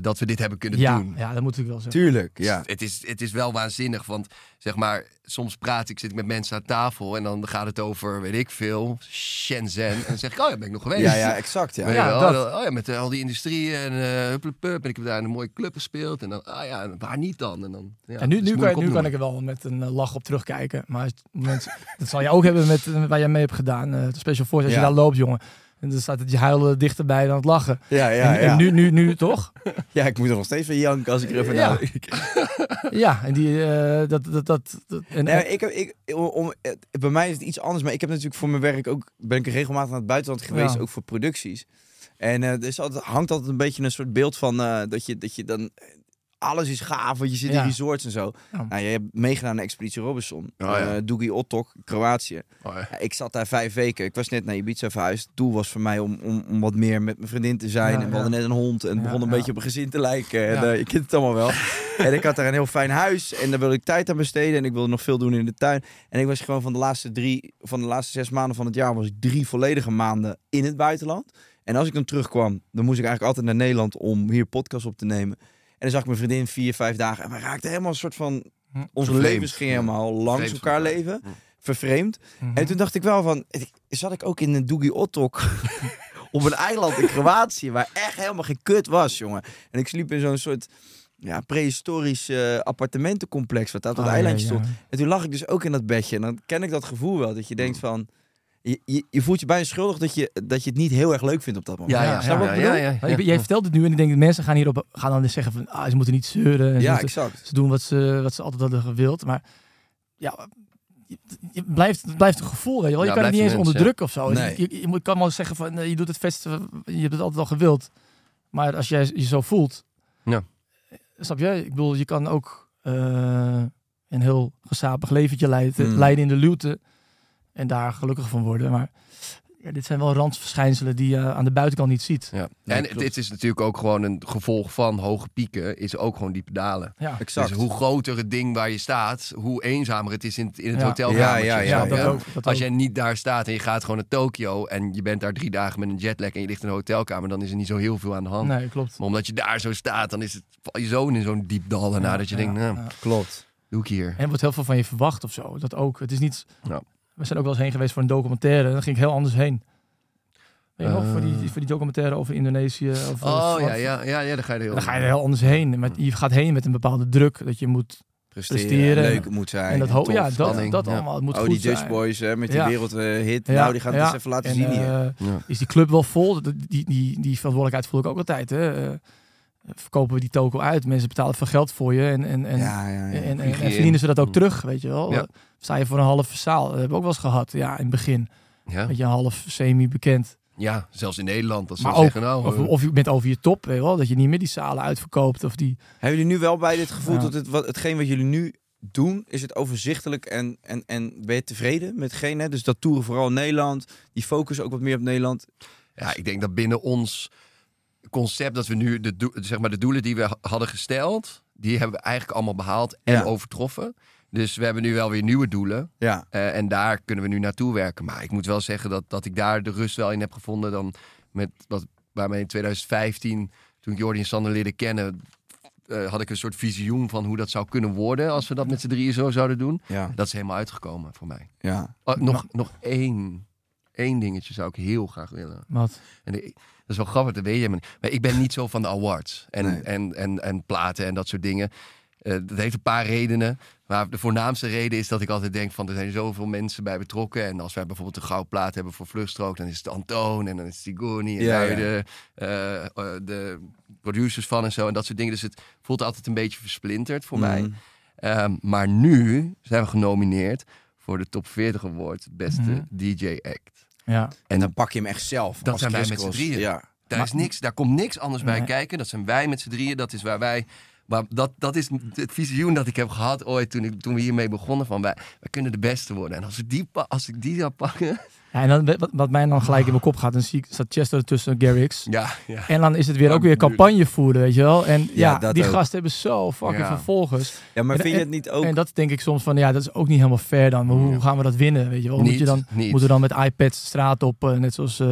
dat we dit hebben kunnen ja, doen. ja, dat moet ik wel zeggen. Tuurlijk, ja. Het is, het is wel waanzinnig, want zeg maar, soms praat ik, zit ik met mensen aan tafel en dan gaat het over, weet ik veel, Shenzhen. En dan zeg ik, oh ja, ben ik nog geweest. Ja, ja, exact, ja. Ja, wel? dat. Oh ja, met eh, al die industrie en eh hupplepup. En ik heb daar een mooie club gespeeld. En dan, ah ja, waar niet dan? En dan ja, En nu, nu, kan, nu kan ik er wel met een eh, lach op terugkijken. Maar het- mensen, *laughs* dat zal je ook hebben met eh, waar jij mee hebt gedaan. eh, de Special Force, als Ja. je daar loopt, jongen. En dan staat het je huilen dichterbij dan het lachen. Ja, ja, en, ja. en nu, nu, nu toch? *laughs* ja, ik moet er nog steeds van janken als ik er even Ja. naar. *laughs* Ja, en die, eh, dat, dat, dat, dat- en, Nee, ik, heb- ik, om, bij mij is het iets anders, maar ik heb natuurlijk voor mijn werk ook, ben ik regelmatig naar het buitenland geweest, Ja. ook voor producties. En er is altijd, hangt altijd een beetje een soort beeld van eh, dat, je, dat je dan alles is gaaf, want je zit Ja. in resorts en zo. Ja. Nou, je hebt meegedaan aan Expeditie Robinson. Oh, ja. Eh, Dougie Ottok, Kroatië. Oh, ik zat daar vijf weken. Ik was net naar Ibiza verhuisd. Het doel was voor mij om, om, om wat meer met mijn vriendin te zijn. Ja, en we ja. hadden net een hond en het begon een ja. beetje op een gezin te lijken. En, Ja. eh, je kent het allemaal wel. *laughs* en ik had daar een heel fijn huis en daar wilde ik tijd aan besteden. En ik wilde nog veel doen in de tuin. En ik was gewoon van de laatste drie, van de laatste zes maanden van het jaar, was ik drie volledige maanden in het buitenland. En als ik dan terugkwam, dan moest ik eigenlijk altijd naar Nederland om hier podcast op te nemen. En dan zag ik mijn vriendin vier, vijf dagen. En we raakten helemaal een soort van... Hm. Onze Vervreemd. levens gingen Ja. helemaal langs Vervreemd elkaar leven. Hm. Vervreemd. Mhm. En toen dacht ik wel van, zat ik ook in een Dougie Ottok *laughs* op een eiland in Kroatië, waar echt helemaal geen kut was, jongen. En ik sliep in zo'n soort ja, prehistorisch eh, appartementencomplex wat daar op dat Ah, eilandje ja, ja. stond. En toen lag ik dus ook in dat bedje. En dan ken ik dat gevoel wel, dat je denkt van, je, je, je voelt je bijna schuldig dat je, dat je het niet heel erg leuk vindt op dat moment. Ja, ja, Ja, je ja, ja, Jij vertelt het nu en ik denk dat mensen gaan hierop gaan dan dus zeggen van ah, ze moeten niet zeuren. en ze Ja, moeten- exact. ze doen wat ze, wat ze altijd hadden gewild. Maar ja, je, je blijft, het blijft een gevoel. Weet je, wel. je Ja, kan het niet eens onderdrukken of zo. Nee. Je, je, je moet- kan wel zeggen van eh, je doet het best, je hebt het altijd al gewild. Maar als jij je zo voelt, Ja. eh, snap je? Ik bedoel, je kan ook eh, een heel gesapig leventje leiden, Mm. leiden in de luwte en daar gelukkig van worden. Maar ja, dit zijn wel randverschijnselen die je aan de buitenkant niet ziet. Ja. Nee, en klopt. dit is natuurlijk ook gewoon een gevolg van hoge pieken, is ook gewoon diepe dalen. Ja, Exact. Dus hoe groter het ding waar je staat, hoe eenzamer het is in het, in het Ja. hotelkamertje. Ja, ja, ja, dat je? ook. Dat Als jij niet daar staat en je gaat gewoon naar Tokio en je bent daar drie dagen met een jetlag en je ligt in een hotelkamer, dan is er niet zo heel veel aan de hand. Nee, klopt. Maar omdat je daar zo staat, dan is het, val je zo in zo'n diep dal daarna Ja, dat je ja, denkt, nou, ja. Klopt. doe ik hier. En wordt heel veel van je verwacht of zo. Dat ook. Het is niet. Ja. We zijn ook wel eens heen geweest voor een documentaire. Dan ging ik heel anders heen. Weet je nog, voor die, Eh. voor die documentaire over Indonesië. Over Oh ja, ja, ja, ja, dan ga je er heel Dan ga je er heel anders heen. Met, je gaat heen met een bepaalde druk. Dat je moet. Presteren, Presteren. leuk moet zijn. En dat, ho- tof. ja, dat, dat ja. allemaal. Het moet Oh, goed die Dutch zijn. Boys hè, met die Ja. wereldhit. Nou, die gaan het eens even laten En, zien hier. eh, Ja. is die club wel vol? Die, die, die verantwoordelijkheid voel ik ook altijd. Hè. Verkopen we die toko uit. Mensen betalen veel geld voor je. En, en, en, ja, ja, ja. En, en, en verdienen ze dat ook Mm. terug, weet je wel. Ja. Sta je voor een halve zaal. Dat hebben we ook wel eens gehad. Ja, in het begin. Ja. Weet je, half semi-bekend. ja, zelfs in Nederland. Dat ze ook, zeggen, nou, Of, eh, of je bent over je top, weet je wel. Dat je niet meer die zalen uitverkoopt. Of die... Hebben jullie nu wel bij dit gevoel Ja. dat het, wat, hetgeen wat jullie nu doen, is het overzichtelijk en, en, en ben je tevreden met hetgeen? Hè? Dus dat toeren vooral in Nederland, die focus ook wat meer op Nederland. Ja, ik denk dat binnen ons concept dat we nu de, doe- zeg maar de doelen die we ha- hadden gesteld, die hebben we eigenlijk allemaal behaald en Ja. overtroffen. Dus we hebben nu wel weer nieuwe doelen. Ja, eh, en daar kunnen we nu naartoe werken. Maar ik moet wel zeggen dat, dat ik daar de rust wel in heb gevonden dan met wat waarmee in 2015, toen ik Jordi en Sander leerde kennen, eh, had ik een soort visioen van hoe dat zou kunnen worden als we dat met z'n drieën zo zouden doen. ja, Dat is helemaal uitgekomen voor mij. ja. Oh, nog, nog één, één dingetje zou ik heel graag willen. Wat? En dat is wel grappig, dat weet je maar ik ben niet zo van de awards en, Nee. en, en, en platen en dat soort dingen. Eh, dat heeft een paar redenen. Maar de voornaamste reden is dat ik altijd denk van er zijn zoveel mensen bij betrokken. En als wij bijvoorbeeld een goudplaat hebben voor Vluchtstrook, dan is het Antoon en dan is het Sigoni en Ja. De, eh, eh, de producers van en zo en dat soort dingen. Dus het voelt altijd een beetje versplinterd voor mij. Mhm. Ehm, maar nu zijn we genomineerd voor de Top 40 Award, beste Mhm. DJ Act. Ja. En dan pak je hem echt zelf. Dat als zijn wij met z'n drieën. Ja. Daar, Maar- is niks, daar komt niks anders bij kijken. Dat zijn wij met z'n drieën. Dat is waar wij. Maar dat, dat is het visioen dat ik heb gehad ooit toen, ik, toen we hiermee begonnen. Van wij, wij kunnen de beste worden. En als ik die, als ik die zou pakken. Ja en dan, wat, wat mij dan gelijk in mijn kop gaat, dan zie ik, staat Chester tussen Garrix. Ja, ja. En dan is het weer Ja, ook weer campagne voeren, weet je wel. En ja, dat die ook. gasten hebben zo fucking Ja. vervolgers. ja, maar En- vind je het niet ook... En dat denk ik soms van, ja, dat is ook niet helemaal fair dan. Maar hoe Ja. gaan we dat winnen, weet je wel? Moet je dan, niet. moeten dan met iPads straat op, eh, net zoals eh,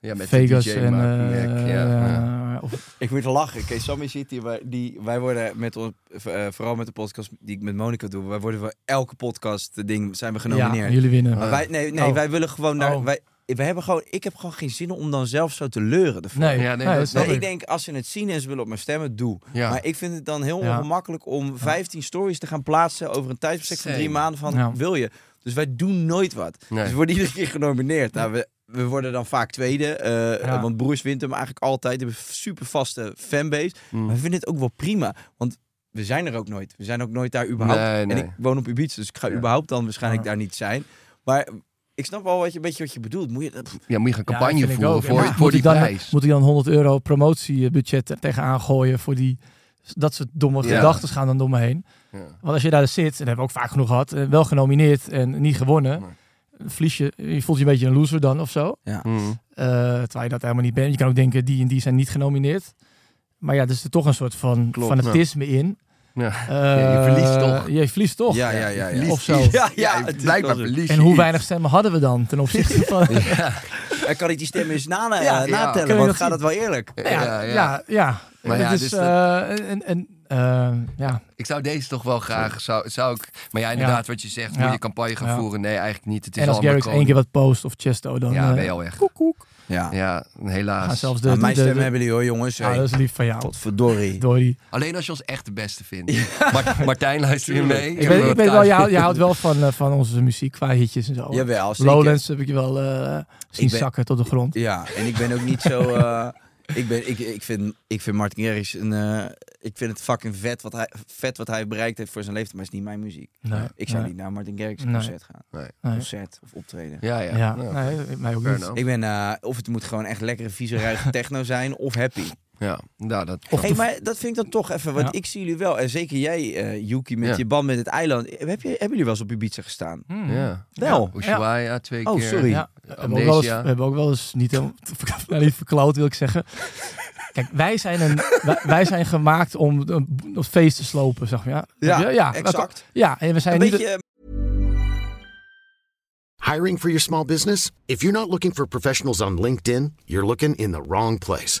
ja, met Vegas en... Eh, ja, of- Ik moet lachen. Kijk, Sammy zit hier. Wij, die, wij worden met ons, eh, vooral met de podcast die ik met Monica doe, wij worden voor elke podcast ding zijn we ja, genomineerd. jullie winnen. Maar wij, nee, nee Oh. wij willen gewoon naar. Oh. Wij, wij hebben gewoon, ik heb gewoon geen zin om dan zelf zo te leuren. ervoor. Nee, Ja, nee, nee, dat- ik denk, als ze het zien en ze willen op mijn stemmen, doe. Ja. Maar ik vind het dan heel Ja. ongemakkelijk om 15 stories te gaan plaatsen over een tijdsbestek van drie maanden van, Ja. wil je? Dus wij doen nooit wat. Nee. Dus we worden iedere keer genomineerd. Nou, we, we worden dan vaak tweede, eh, Ja. want Broers wint hem eigenlijk altijd. We hebben een super vaste fanbase. Mm. Maar we vinden het ook wel prima, want we zijn er ook nooit. We zijn ook nooit daar überhaupt. Nee, nee. En ik woon op Ibiza, dus ik ga Ja. überhaupt dan waarschijnlijk Ja. daar niet zijn. Maar ik snap wel wat je, een beetje wat je bedoelt. Moet je, dat- Ja, moet je gaan campagne voeren voor, voor moet die dan, prijs. Moet ik dan 100 euro promotiebudget tegenaan gooien voor die Dat soort domme Ja. gedachten gaan dan door me heen. Ja. Want als je daar zit, en dat hebben we ook vaak genoeg gehad, eh, wel genomineerd en niet gewonnen, Nee. Verlies je, je voelt je een beetje een loser dan of zo. Mm. Eh, terwijl je dat helemaal niet bent. Je kan ook denken, die en die zijn niet genomineerd. Maar ja, er is er toch een soort van Klopt, fanatisme in. Ja. Eh, je verliest toch? Je verliest toch. Ja, ja, ja. ja. Of zo. *laughs* Ja, ja, Ja, het blijkbaar verlies En hoe weinig stemmen hadden we dan ten opzichte *laughs* van... Ja, En kan ik die stemmen eens na, Ja, ja. natellen? Want dat gaat het wel eerlijk? ja, ja. ja. Maar ja, is, dus eh, en, en, eh, ja. Ik zou deze toch wel graag, zou, zou ik, maar ja, inderdaad, wat je zegt, moet je campagne gaan Ja. voeren? Nee, eigenlijk niet. Het is En als Garrix één keer wat post of Chesto, dan Ja, eh, ben je al weg. koek, koek. Ja. Ja, helaas. Zelfs de, Nou, mijn de- stem de- hebben jullie hoor, jongens. Ja, Hey. dat is lief van jou. Godverdorie. Alleen als je ons echt de beste vindt. Mart- Martijn, luister je mee? Ik weet, ik weet wel, je, houdt- je houdt wel van, eh, van onze muziek qua hitjes en zo. Jawel, zeker. Lowlands heb ik je wel eh, zien ben- zakken tot de grond. Ja, en ik ben ook niet zo... eh, *laughs* ik, ben, ik, ik, vind, ik vind Martin Garrix een... eh, ik vind het fucking vet wat, hij, vet wat hij bereikt heeft voor zijn leeftijd, maar het is niet mijn muziek. Nee, Ik zou nee, niet naar Martin Garrix Nee. concert gaan. Concert of optreden. Ja, ja. Ja, Nou, nee, mij ook niet. Ik ben, eh, of het moet gewoon echt lekkere, vieze, ruige techno zijn, of happy. Ja, nou, dat... Of hey, de- maar dat vind ik dan toch even, want Ja. ik zie jullie wel, en zeker jij, eh Yuki, met Ja. je band met het eiland. Heb je, hebben jullie wel eens op Ibiza gestaan? Hmm. Ja. Wel. Ushuaia twee Oh, keer. sorry. Ja, we hebben, ook wel eens, we Amnesia. hebben ook wel eens niet helemaal *laughs* niet verkloot, wil ik zeggen. Kijk, wij zijn, een, *laughs* wij, wij zijn gemaakt om een, een feest te slopen, zeg maar. Ja, Ja, ja, exact. Ja, en we zijn Een niet... beetje, Hiring for your small business? If you're not looking for professionals on LinkedIn, you're looking in the wrong place.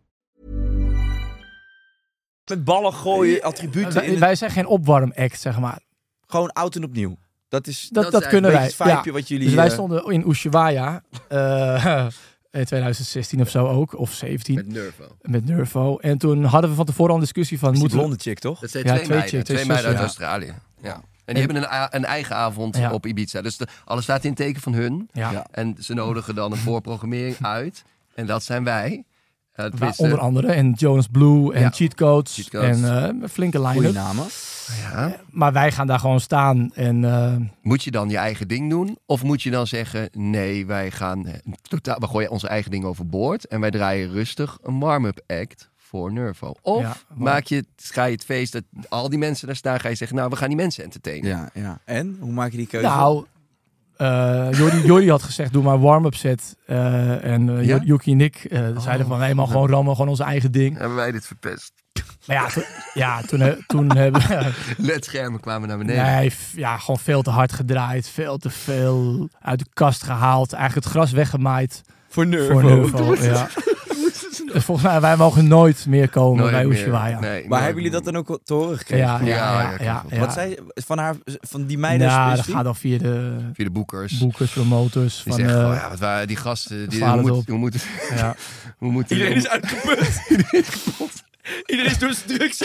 Met ballen gooien, attributen. wij, in wij zijn geen opwarmact, zeg maar. gewoon oud en opnieuw. Dat is Dat, Dat dat, is kunnen wij. ja. wat jullie... Dus wij eh, stonden in Ushuaia eh, *laughs* in 2016 of zo ook, of 17, Met met, Nervo. Nervo. En toen hadden we van tevoren al een discussie van... moeten blonde chick, toch? Dat zijn Ja, twee, twee meiden. Twee twee meiden uit Australië. Ja. En die hebben een, eigen avond Ja. op Ibiza. Dus de, alles staat in het teken van hun. Ja. Ja. En ze nodigen dan een voorprogrammering uit. En dat zijn wij. Uh, Waar onder andere. En Jonas Blue en Ja. Cheat Codes. Cheat Codes. En eh, flinke Goeie line-up. namen. ja. Maar wij gaan daar gewoon staan. En eh, Moet je dan je eigen ding doen? Of moet je dan zeggen: nee, wij gaan eh, totaal, we gooien onze eigen ding overboord. En wij draaien rustig een warm-up act voor Nervo. Of Ja, maak je, het- ga je het feest dat al die mensen daar staan, ga je zeggen: nou, we gaan die mensen entertainen. Ja, ja. En? Hoe maak je die keuze? nou, eh Jordi, Jordi had gezegd, doe maar warm-up set. Eh, en eh, Ja? Yuki en ik eh, zeiden van, nee, maar gewoon rammen, gewoon onze eigen ding. Hebben wij dit verpest? Maar ja, toen, ja, toen, toen *laughs* hebben we... Ledschermen kwamen naar beneden. Nee, ja, gewoon veel te hard gedraaid. Veel te veel uit de kast gehaald. Eigenlijk het gras weggemaaid voor Nervo. voor Nervo. *laughs* Ja. Dus volgens mij, wij mogen nooit meer komen Nooit bij meer. Ushuaia. Nee, Maar nooit hebben jullie dat dan ook te horen gekregen? Ja, ja, Ja, ja. ja, ja, ja, ja. Wat zei van haar, van die meiden Ja, dat specifiek? gaat dan via de Via de boekers. boekers, promotors. Die Van, zeggen, eh, oh ja, wat waren die gasten? Die, hoe, het moet, op. hoe, moeten, ja. *laughs* hoe moeten Iedereen is uitgeput. *laughs* Iedereen is door zijn drugs.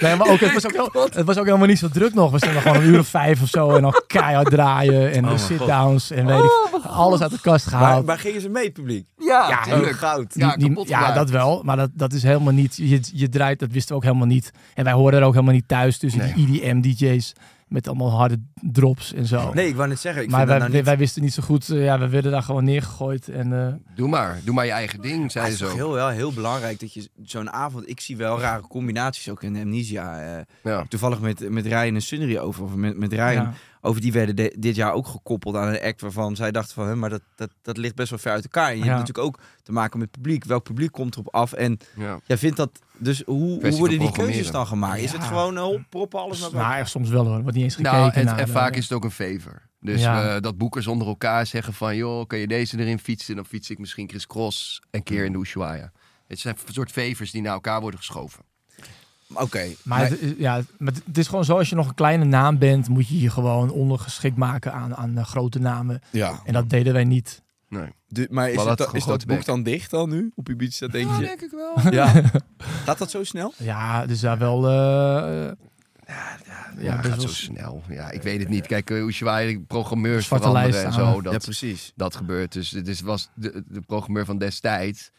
Nee, maar ook, het, was ook wel, het was ook helemaal niet zo druk nog. We stonden gewoon een uur of vijf of zo en dan keihard draaien en de mijn sit-downs en weet ik, alles uit de kast gehaald. maar gingen ze mee, publiek? Ja, Ja, tuurlijk. Oh, goud. Ja, Die- kapot ja, dat wel, maar dat, dat is helemaal niet. Je, je draait, dat wisten we ook helemaal niet. En wij hoorden er ook helemaal niet thuis tussen Nee. die EDM-DJ's met allemaal harde drops en zo. Nee, ik wou net zeggen. Ik maar vind wij, dat nou niet... wij wisten niet zo goed. eh, ja, we werden daar gewoon neergegooid. En, eh, Doe maar. Doe maar je eigen ding, zei het ze is toch zo. heel, wel heel belangrijk dat je zo'n avond... Ik zie wel rare combinaties ook in Amnesia. eh, Ja. toevallig met, met Ryan en Sunri over. Of met, met Ryan ja. Over. Die werden de- dit jaar ook gekoppeld aan een act waarvan zij dachten van... Hè, maar dat, dat, dat ligt best wel ver uit elkaar. En je Ja. hebt natuurlijk ook te maken met publiek. Welk publiek komt erop af? En Ja. jij vindt dat... Dus hoe, hoe worden die keuzes dan gemaakt? Is het gewoon hop, proppen, alles naar Nou, ja, soms wel hoor. Wordt niet eens gekeken Nou, en, naar en de- vaak is het ook een favor. Dus Ja. eh, dat boekers onder elkaar zeggen van... joh, kan je deze erin fietsen? Dan fiets ik misschien Chris Cross een keer in de Ushuaia. Het zijn een soort favors die naar elkaar worden geschoven. Oké. Maar, het, is- ja, maar het is gewoon zo, als je nog een kleine naam bent, moet je je gewoon ondergeschikt maken aan, aan eh, grote namen. ja. En dat deden wij niet. Nee. De- maar is, Maar het, dat dan- is dat boek dan dicht dan nu? Op Ibiza, denk je? denk ik wel. Ja. *laughs* Gaat dat zo snel? Ja, dus daar wel. eh, Ja, ja, gaat zo snel. Ja, ik weet het niet. Kijk, uh, Ushuaïa, programmeurs veranderen lijst en zo. Dat, ja, precies. dat gebeurt. Dus dit is, was de, de programmeur van destijds.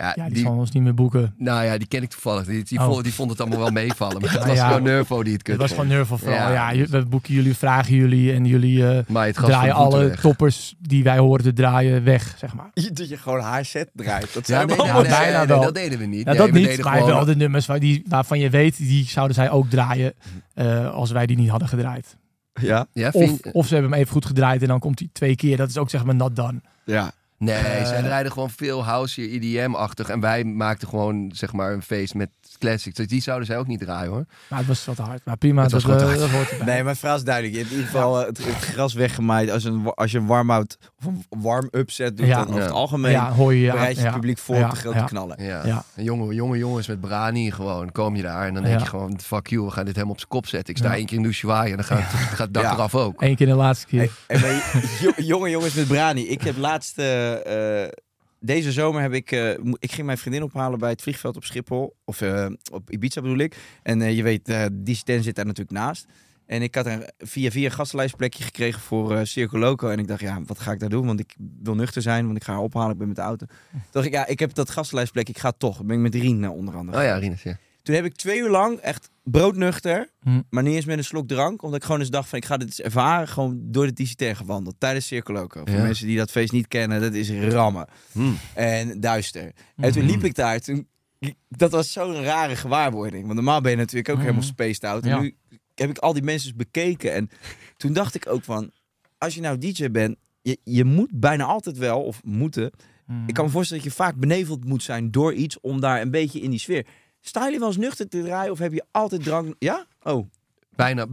Ja, Ja, die, die, zal ons niet meer boeken. nou ja, die ken ik toevallig. Die, die, Oh. vond, die vond het allemaal wel meevallen. Maar het Nou was ja, gewoon Nervo die het kut Het was gewoon Nerval vooral. Ja. We boeken jullie, vragen jullie en jullie eh, draaien alle weg. toppers die wij horen te draaien weg, zeg maar. *laughs* Dat je gewoon haar set draait. Dat zijn nee, bijna nee, wel. dat deden we niet. Ja, Nee, dat we niet, deden maar gewoon- wel de nummers waar die, waarvan je weet, die zouden zij ook draaien eh, als wij die niet hadden gedraaid. Ja? Ja, Of, vind- of ze hebben hem even goed gedraaid en dan komt hij twee keer. Dat is ook zeg maar not done. Ja. Nee, Eh, zij rijden gewoon veel house EDM-achtig. En wij maakten gewoon zeg maar een feest met classics. Dus die zouden zij ook niet draaien hoor. Maar het was wat hard. Maar prima, Het dat, was eh, dat hoort erbij. Nee, mijn vraag is duidelijk. Je hebt in ieder geval eh, het, het gras weggemaaid. Als, een, als je een warm-out of een warm-up set doet, Ja. dan over Ja. het algemeen ja, hoor je. Ja, bereid je ja, het publiek voor ja, op de grote ja. knallen. Ja. Ja. En jonge, jonge jongens met brani gewoon. Kom je daar en dan denk je gewoon, fuck you, we gaan dit helemaal op zijn kop zetten. Ik sta Ja. één keer in de Ushuaïa en dan gaat, het, gaat Ja. eraf ook. Eén keer de laatste keer. Hey, hey, maar *laughs* jo- jonge jongens met Brani. Ik heb laatst... eh, eh, deze zomer heb ik... eh, ik ging mijn vriendin ophalen bij het vliegveld op Schiphol. Of eh, op Ibiza bedoel ik. En eh, je weet, die stand zit daar natuurlijk naast. En ik had er via via een gastenlijstplekje gekregen voor eh Circo Loco. En ik dacht, ja, wat ga ik daar doen? Want ik wil nuchter zijn, want ik ga haar ophalen. Ik ben met de auto. Toen dacht ik, ja, ik heb dat gastenlijstplekje. Ik ga toch. Dan ben ik met Rien onder andere. Oh ja, Rinus, ja. Toen heb ik twee uur lang echt broodnuchter, Hm. maar niet eens met een slok drank. Omdat ik gewoon eens dacht van, ik ga dit eens ervaren. Gewoon door de TCT gewandeld tijdens Circo Loco. Voor Ja. mensen die dat feest niet kennen, dat is rammen. Hm. En duister. En toen Mhm. liep ik daar, toen, dat was zo'n rare gewaarwording. Want normaal ben je natuurlijk ook Mhm. helemaal spaced out. En Ja. nu heb ik al die mensen bekeken. En toen dacht ik ook van, als je nou DJ bent, je, je moet bijna altijd wel, of moeten... Mm. Ik kan me voorstellen dat je vaak beneveld moet zijn door iets om daar een beetje in die sfeer. Sta je wel eens nuchter te draaien of heb je altijd drank? Ja? Oh. Bijna.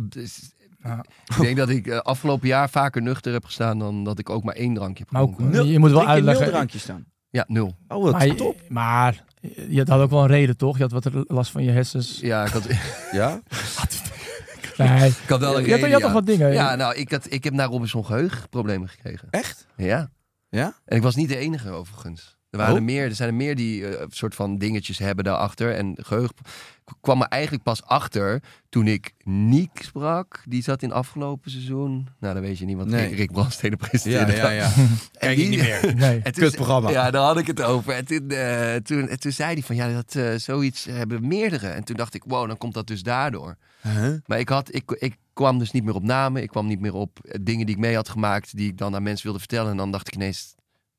Ja. Ik denk dat ik eh, afgelopen jaar vaker nuchter heb gestaan dan dat ik ook maar één drankje heb ook. Nul- je moet wel je nul uitleggen. drankjes staan. Ja, nul. Oh, wat Maar, top. maar je had ook wel een reden, toch? Je had wat last van je hersens. Ja, ik had, Ja? *laughs* Nee. ik had wel een Je had, je had ja. toch wat dingen? Ja, nou, ik, had, ik heb naar Robinson geheugenproblemen gekregen. Echt? Ja. Ja? En ik was niet de enige overigens. Er, waren Oh. er, meer, er zijn er meer die eh, soort van dingetjes hebben daarachter. En geheugen kwam er eigenlijk pas achter toen ik Niek sprak. Die zat in afgelopen seizoen. Nou, dat weet je niet, want Nee. Rick, Brandstede presenteerde. dat. ja. *laughs* En Kijk ik die- niet meer. *laughs* Nee. Kutprogramma. Ja, daar had ik het over. En toen, eh, toen, en toen zei hij van, ja, dat, eh, zoiets hebben meerdere. En toen dacht ik, wow, dan komt dat dus daardoor. Huh? Maar ik, had, ik, ik kwam dus niet meer op namen. Ik kwam niet meer op dingen die ik mee had gemaakt, die ik dan aan mensen wilde vertellen. En dan dacht ik ineens,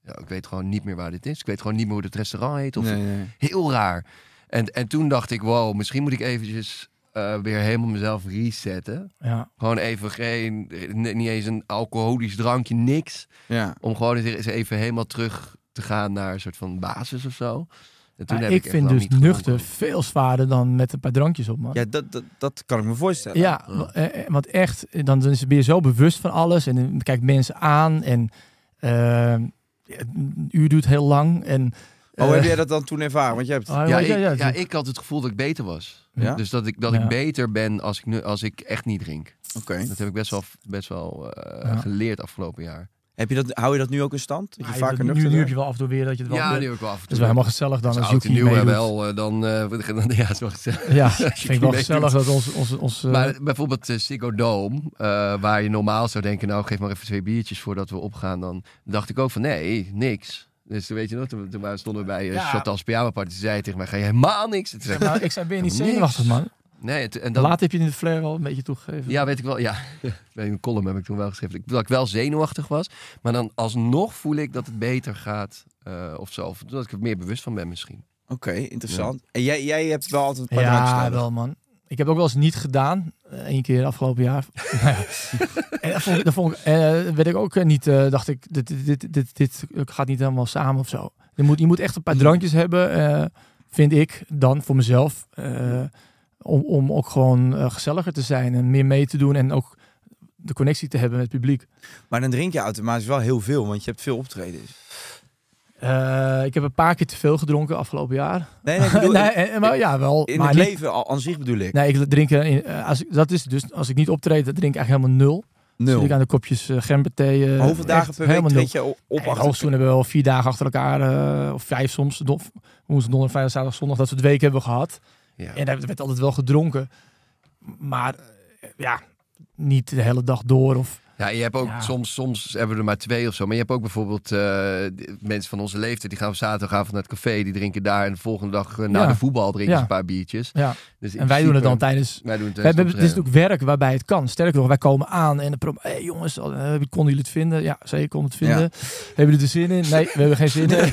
ja, ik weet gewoon niet meer waar dit is. Ik weet gewoon niet meer hoe het restaurant heet. Of Nee, nee. Heel raar. En, en toen dacht ik, wow, misschien moet ik eventjes eh, weer helemaal mezelf resetten. Ja. Gewoon even geen, niet eens een alcoholisch drankje, niks. Ja. Om gewoon eens even helemaal terug te gaan naar een soort van basis of zo. En toen heb ik echt vind dus nuchter veel zwaarder dan met een paar drankjes op, man. Ja, dat, dat, dat kan ik me voorstellen. Ja, eh, eh, want echt, dan dan ben je zo bewust van alles en dan kijk mensen aan en een uur duurt heel lang. En, Oh, eh, heb jij dat dan toen ervaren? Want je hebt... ah, Ja, ja, ik, ja, ja, ik had het gevoel dat ik beter was. Ja? Dus dat ik, dat Ja. ik beter ben als ik, nu, als ik echt niet drink. Oké. Dat heb ik best wel, best wel eh, Ja. geleerd afgelopen jaar. Heb je dat, hou je dat nu ook in stand? Dat je Ah, vaker nu, nu heb je wel af en toe weer dat je het wel... Ja, dat nu heb ik wel af en toe. is wel helemaal gezellig dan Als ook niet nieuw meedoet. wel, eh, dan... eh, *laughs* ja, het is wel gezellig. Ja, *laughs* vind ik wel gezellig dat ons... ons, ons eh, Maar bijvoorbeeld uh, Ziggo Dome, eh, waar je normaal zou denken... nou, geef maar even twee biertjes voordat we opgaan. Dan dacht ik ook van, nee, niks. Dus toen weet je nog, toen, toen waren- stonden we bij uh, Ja. Chantal's pyjama party. Toen zei tegen mij, ga je helemaal niks? Toen zei ik, nou, ik zei, ben je niet *laughs* zenuwachtig, man? Nee, en toen- en dan, Laat heb je in het flair wel een beetje toegegeven. Ja, weet ik wel. Ja, *laughs* bij een column heb ik toen wel geschreven dat ik wel zenuwachtig was. Maar dan alsnog voel ik dat het beter gaat eh, of zo. Of dat ik er meer bewust van ben misschien. Oké, interessant. En jij, jij hebt wel altijd een paar Ja, wel man. Ik heb ook wel eens niet gedaan. Eén keer afgelopen jaar. *laughs* en dat vond, ik- dat vond ik, eh, werd ik ook eh, niet, eh, dacht ik, dit, dit, dit, dit, dit gaat niet helemaal samen of zo. Je moet, je moet echt een paar drankjes hebben, eh, vind ik, dan voor mezelf. eh, om, om ook gewoon eh, gezelliger te zijn en meer mee te doen. En ook de connectie te hebben met het publiek. Maar dan drink je automatisch wel heel veel, want je hebt veel optredens. Eh, ik heb een paar keer te veel gedronken afgelopen jaar. Nee, nee, bedoel, *laughs* nee, eh, maar ja, wel. in maar het niet- leven al, aan zich bedoel ik. Nee, ik drink in, als ik, dat is dus als ik niet optreed, dan drink ik eigenlijk helemaal nul. Nul. Zit ik aan de kopjes uh, gemberthee. Maar hoeveel dagen per week treed je op? En achter- hoogstens hebben we wel vier dagen achter elkaar, of vijf soms. Woensdag, donderdag, vrijdag, zaterdag, zondag, dat soort weken hebben we gehad. Ja. En daar werd altijd wel gedronken. Maar ja, niet de hele dag door. Of, Ja, je hebt ook Ja. soms, soms hebben we er maar twee of zo. Maar je hebt ook bijvoorbeeld eh, mensen van onze leeftijd. Die gaan op zaterdagavond naar het café. Die drinken daar. En de volgende dag eh, na Ja. de voetbal drinken Ja. ze een paar biertjes. ja. Dus En wij doen het dan tijdens... Wij doen het is natuurlijk werk waarbij het kan. Sterker nog, wij komen aan en de pro hey jongens, eh, konden jullie het vinden? Ja, zeker konden het vinden. Hebben jullie er zin in? Nee, we hebben geen zin in. *laughs*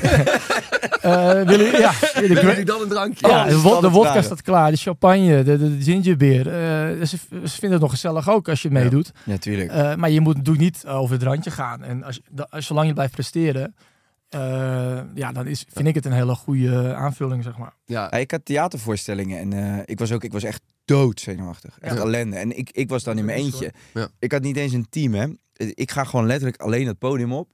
Eh, willen jullie- ja, *laughs* de Wil ik dan een drankje? ja, Oh, de, wod- de wodka staat klaar, de champagne, de, de, de gingerbeer. Eh, ze, ze vinden het nog gezellig ook als je Ja. meedoet. Ja, tuurlijk. Eh, maar je moet natuurlijk niet over het randje gaan. En als, je- als, zolang je blijft presteren, eh, ja, dan is, vind ik het een hele goede aanvulling, zeg maar. Ja, ik had theatervoorstellingen en eh, ik was ook ik was echt dood zenuwachtig. Echt Ja. ellende. En ik, ik was dan in mijn eentje. Ja. Ik had niet eens een team, hè. Ik ga gewoon letterlijk alleen het podium op.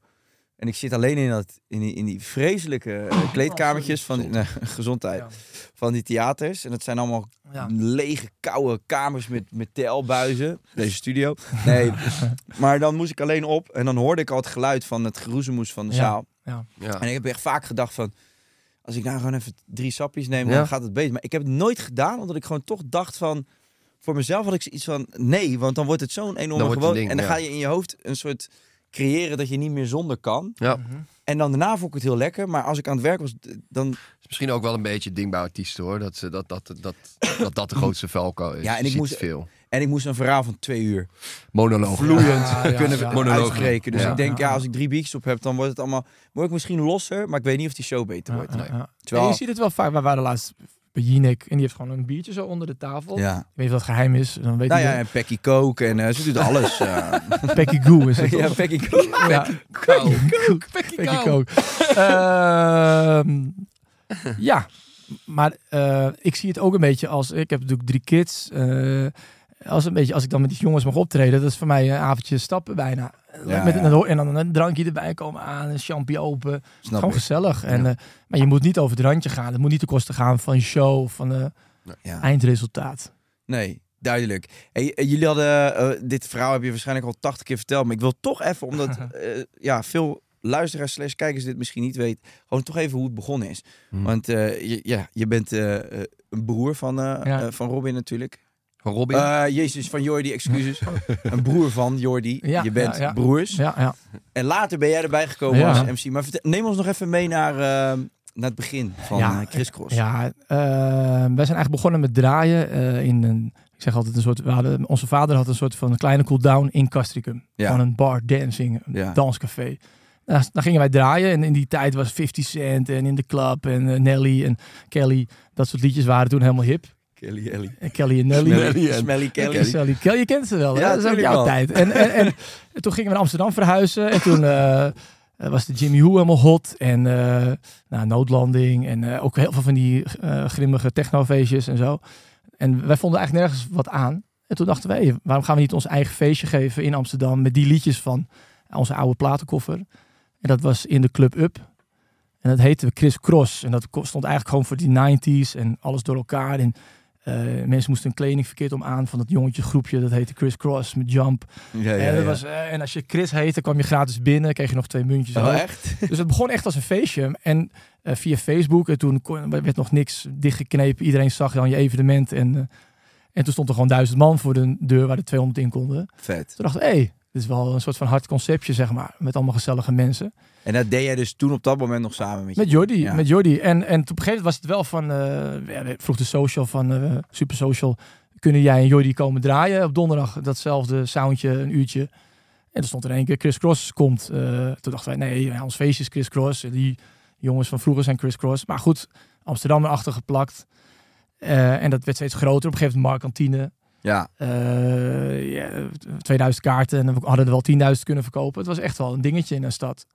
En ik zit alleen in, dat, in, die, in die vreselijke eh, kleedkamertjes van nee, *laughs* gezondheid. Ja. Van die theaters. En dat zijn allemaal Ja. lege, koude kamers met, met telbuizen. *laughs* Deze studio. *laughs* Nee, maar dan moest ik alleen op. En dan hoorde ik al het geluid van het geroezemoes van de Ja. zaal. Ja. ja. En ik heb echt vaak gedacht van... Als ik nou gewoon even drie sapjes neem, Ja. dan gaat het beter. Maar ik heb het nooit gedaan, omdat ik gewoon toch dacht van... Voor mezelf had ik iets van... Nee, want dan wordt het zo'n enorme gewoon. en dan ja. ga je in je hoofd een soort creëren dat je niet meer zonder kan. Ja. Mhm. En dan daarna vond ik het heel lekker. Maar als ik aan het werk was, dan... is misschien ook wel een beetje ding bij artiesten hoor. Dat ze- dat, dat, dat, dat, dat de grootste valkuil is. Ja, en ik moest- veel. En ik moest een verhaal van twee uur Monoloog. vloeiend *laughs* Ja, ja, kunnen ja. Monoloog. uitspreken. Dus Ja. ik denk, Ja. ja, als ik drie biertjes op heb, dan wordt het allemaal... Word ik misschien losser, maar ik weet niet of die show beter wordt. Ja, ja, ja. Terwijl- En je ziet het wel vaak. We waren laatst bij Jinek en die heeft gewoon een biertje zo onder de tafel. Ja. Ik weet niet wat het geheim is. Dan weet Nou hij ja, en Pecky Coke en eh, ze doet alles. eh. *laughs* Pecky Goo is het. *laughs* ja, Coke. Ja. Kou. Pecky Coke. Ehm, ja, maar eh, ik zie het ook een beetje als... Ik heb natuurlijk drie kids. Als, een beetje, als ik dan met die jongens mag optreden, dat is voor mij een avondje stappen bijna. Ja, met, ja. En dan een drankje erbij komen aan, een champie open. Snap Gewoon ik. gezellig. En, eh, maar je moet niet over het randje gaan. Het moet niet ten koste gaan van je show of van de Ja. eindresultaat. Nee, duidelijk. Hey, eh, jullie hadden, eh, dit verhaal heb je waarschijnlijk al 80 keer verteld, maar ik wil toch even, omdat *laughs* eh, ja, veel luisteraars slash kijkers dit misschien niet weten, gewoon toch even hoe het begonnen is. Hmm. Want eh, je, ja, je bent een broer van, Ja. van Robin natuurlijk. Van Robin. Eh, Jezus, van Jordi, excuses. *laughs* een broer van Jordi. Ja, je bent ja, ja. broers. Ja, ja. En later ben jij erbij gekomen als MC. Maar vertel- neem ons nog even mee naar, eh, naar het begin van Ja, eh, Chris Cross. Ja, eh, wij zijn eigenlijk begonnen met draaien in een, ik zeg altijd een soort, we hadden, onze vader had een soort van een kleine cooldown in Castricum. Ja. Van een bar dancing, een danscafé. Daar, daar gingen wij draaien en in die tijd was 50 Cent en In The Club en Nelly en Kelly. Dat soort liedjes waren toen helemaal hip. Kelly Ellie. En Kelly en Nelly. Smelly, en- Smelly Kelly. Kelly. Kelly. Kelly, je kent ze wel, hè? Ja, dat is ook tuurlijk jouw wel. tijd. En, en, en, en *laughs* toen gingen we naar Amsterdam verhuizen. En toen eh, eh, was de Jimmy Who helemaal hot. En eh nou, noodlanding. En eh, ook heel veel van die eh, grimmige technofeestjes en zo. En wij vonden eigenlijk nergens wat aan. En toen dachten we, hey, waarom gaan we niet ons eigen feestje geven in Amsterdam... met die liedjes van onze oude platenkoffer. En dat was in de Club Up. En dat heette we Chris Cross. En dat stond eigenlijk gewoon voor die 90s en alles door elkaar. En eh, mensen moesten een kleding verkeerd om aan van dat jongetje groepje. Dat heette Chris Cross met Jump. Ja, ja, en, dat ja. was, eh, en als je Chris heette, kwam je gratis binnen. Kreeg je nog twee muntjes. Oh, echt? *laughs* Dus het begon echt als een feestje. En eh, via Facebook. En toen kon- werd nog niks dichtgeknepen. Iedereen zag dan je evenement. En, en toen stond er gewoon duizend man voor de deur waar de 200 in konden. Vet. Toen hey, dit is wel een soort van hard conceptje, zeg maar. Met allemaal gezellige mensen. En dat deed jij dus toen op dat moment nog samen met je? Met Jordi, Ja. met Jordi. En, en op een gegeven moment was het wel van, ja, vroeg de social van eh, Super Social, kunnen jij en Jordi komen draaien op donderdag datzelfde soundje, een uurtje. En er stond er één keer Chris Cross komt. Eh, toen dachten wij, nee, ons feestje is Chris Cross. Die jongens van vroeger zijn Chris Cross. Maar goed, Amsterdam erachter geplakt. En dat werd steeds groter. Op een gegeven moment Markantine. Ja. Eh, ja, 2000 kaarten en we hadden er wel 10.000 kunnen verkopen. Het was echt wel een dingetje in een stad.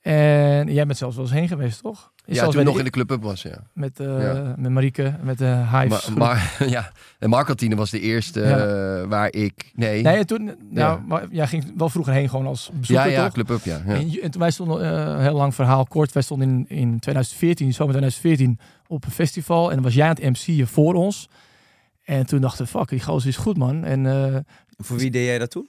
En jij bent zelfs wel eens heen geweest, toch? Je ja, toen nog in de- Club Up was, ja. met, eh Ja. met Marieke, met de Hives. Maar, maar, *laughs* ja, en Markantine was de eerste Ja. eh, waar ik... Nee, nee, en toen, nou, Ja. maar jij ging wel vroeger heen gewoon als ja, bezoeker, ja, toch? Club Up, ja. ja. En, toen wij stonden, heel lang verhaal kort, wij stonden in, in 2014, zomer 2014, op een festival. En dan was jij aan het MC'en voor ons. En toen dachten we, fuck, die gozer is goed, man. En eh, Voor wie deed jij dat toen?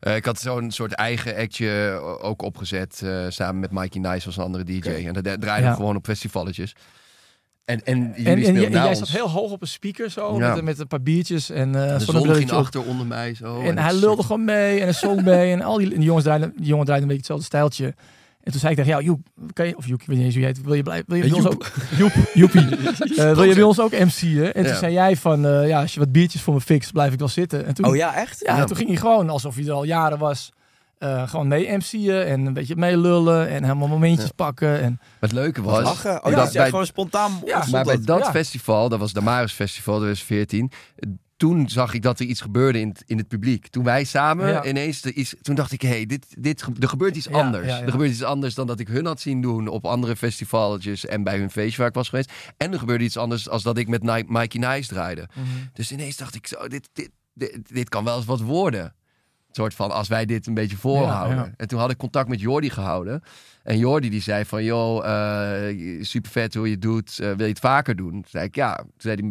Eh, ik had zo'n soort eigen actje ook opgezet. eh, samen met Mikey Nice was een andere DJ. En dat draaide Ja. gewoon op festivalletjes. En, en jullie En, jij- ons. zat heel hoog op een speaker zo, Ja. met, met een paar biertjes en De uh, zon ging op. achter onder mij zo. En hij lulde gewoon mee en hij zong mee. En al die, en die jongens draaiden, die jongen draaiden een beetje hetzelfde stijltje. En toen zei ik tegen jou, Joep, kan je, of Joep, ik weet niet eens hoe je heet, wil je, blij, wil je bij ons ook, Joep, Joepie, *laughs* Eh, wil je bij ons ook MC'en? En toen Ja. zei jij van, eh, ja, als je wat biertjes voor me fixt, blijf ik wel zitten. En toen, Oh ja, echt? ja, toen ging hij gewoon, alsof hij er al jaren was, eh, gewoon mee MC'en en een beetje meelullen en helemaal momentjes pakken. En, Het leuke was... Lachen. Oh, dat dat is echt bij- gewoon spontaan. Ja, Maar bij dat Ja. festival, dat was Damaris Festival 2014. Toen zag ik dat er iets gebeurde in het, in het publiek. Toen wij samen Ja. ineens, er iets, toen dacht ik, hé, hey, dit, dit, er gebeurt iets Ja, anders. ja. Er gebeurt iets anders dan dat ik hun had zien doen op andere festivalletjes en bij hun feestje waar ik was geweest. En er gebeurde iets anders als dat ik met Ni- Mikey Nice draaide. Dus ineens dacht ik zo, dit, dit, dit, dit kan wel eens wat worden. Soort van, als wij dit een beetje voorhouden. Ja, ja. En toen had ik contact met Jordi gehouden. En Jordi die zei van, joh, eh, super vet hoe je het doet. Eh, wil je het vaker doen? Toen zei ik, ja. Toen zei de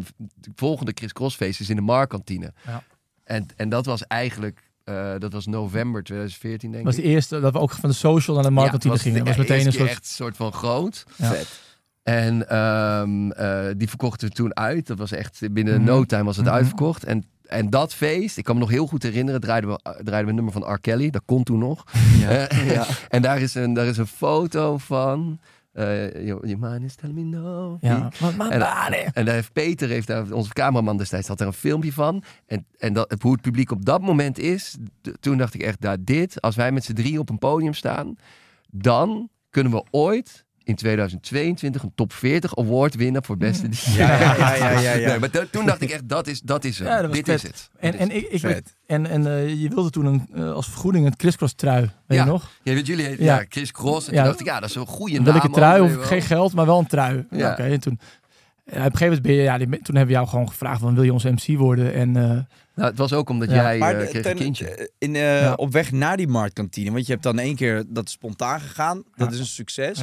volgende Chris Cross feest is in de Marktkantine. Ja. En, en dat was eigenlijk, eh, dat was november 2014 denk was ik. de eerste dat we ook van de social naar de marketing Ja, gingen. Dat was meteen een soort... echt soort van groot. Vet. En ehm, eh, die verkochten we toen uit. Dat was echt binnen Mhm. no time was het Mhm. uitverkocht. En, en dat feest, ik kan me nog heel goed herinneren, draaiden we, draaiden we een nummer van R. Kelly. Dat kon toen nog. *laughs* Eh, ja. en daar is een, daar is een foto van. eh your, mind is telling me no. Ja, En, en daar heeft Peter, heeft daar, onze cameraman destijds, had er een filmpje van. En, en dat, hoe het publiek op dat moment is, toen dacht ik echt, daar dit, als wij met z'n drie op een podium staan, dan kunnen we ooit in 2022 een top 40 award winnen voor beste *laughs* DJ. Ja, ja, ja, ja, ja, ja. Nee, maar toen dacht ik echt, dat is, dat is het. Ja, dat was Dit vet. is het. En, en, ik, ik en, en eh, je wilde toen een, eh, als vergoeding een crisscross trui, weet Ja. je nog? ja, weet jullie, Ja. ja, Chris Cross. En Ja. toen dacht ik, ja, dat is een goede naam. wil ik een trui, of geen geld, maar wel een trui. Ja. Oké, en toen, op een gegeven moment ben je, ja, die, toen hebben we jou gewoon gevraagd, van, wil je onze MC worden? En eh, Nou, het was ook omdat Ja. jij Maar de- kreeg ten- een kindje. in, eh, Ja. op weg naar die marktkantine. Want je hebt dan één keer dat is spontaan gegaan. Dat Ja. is een succes.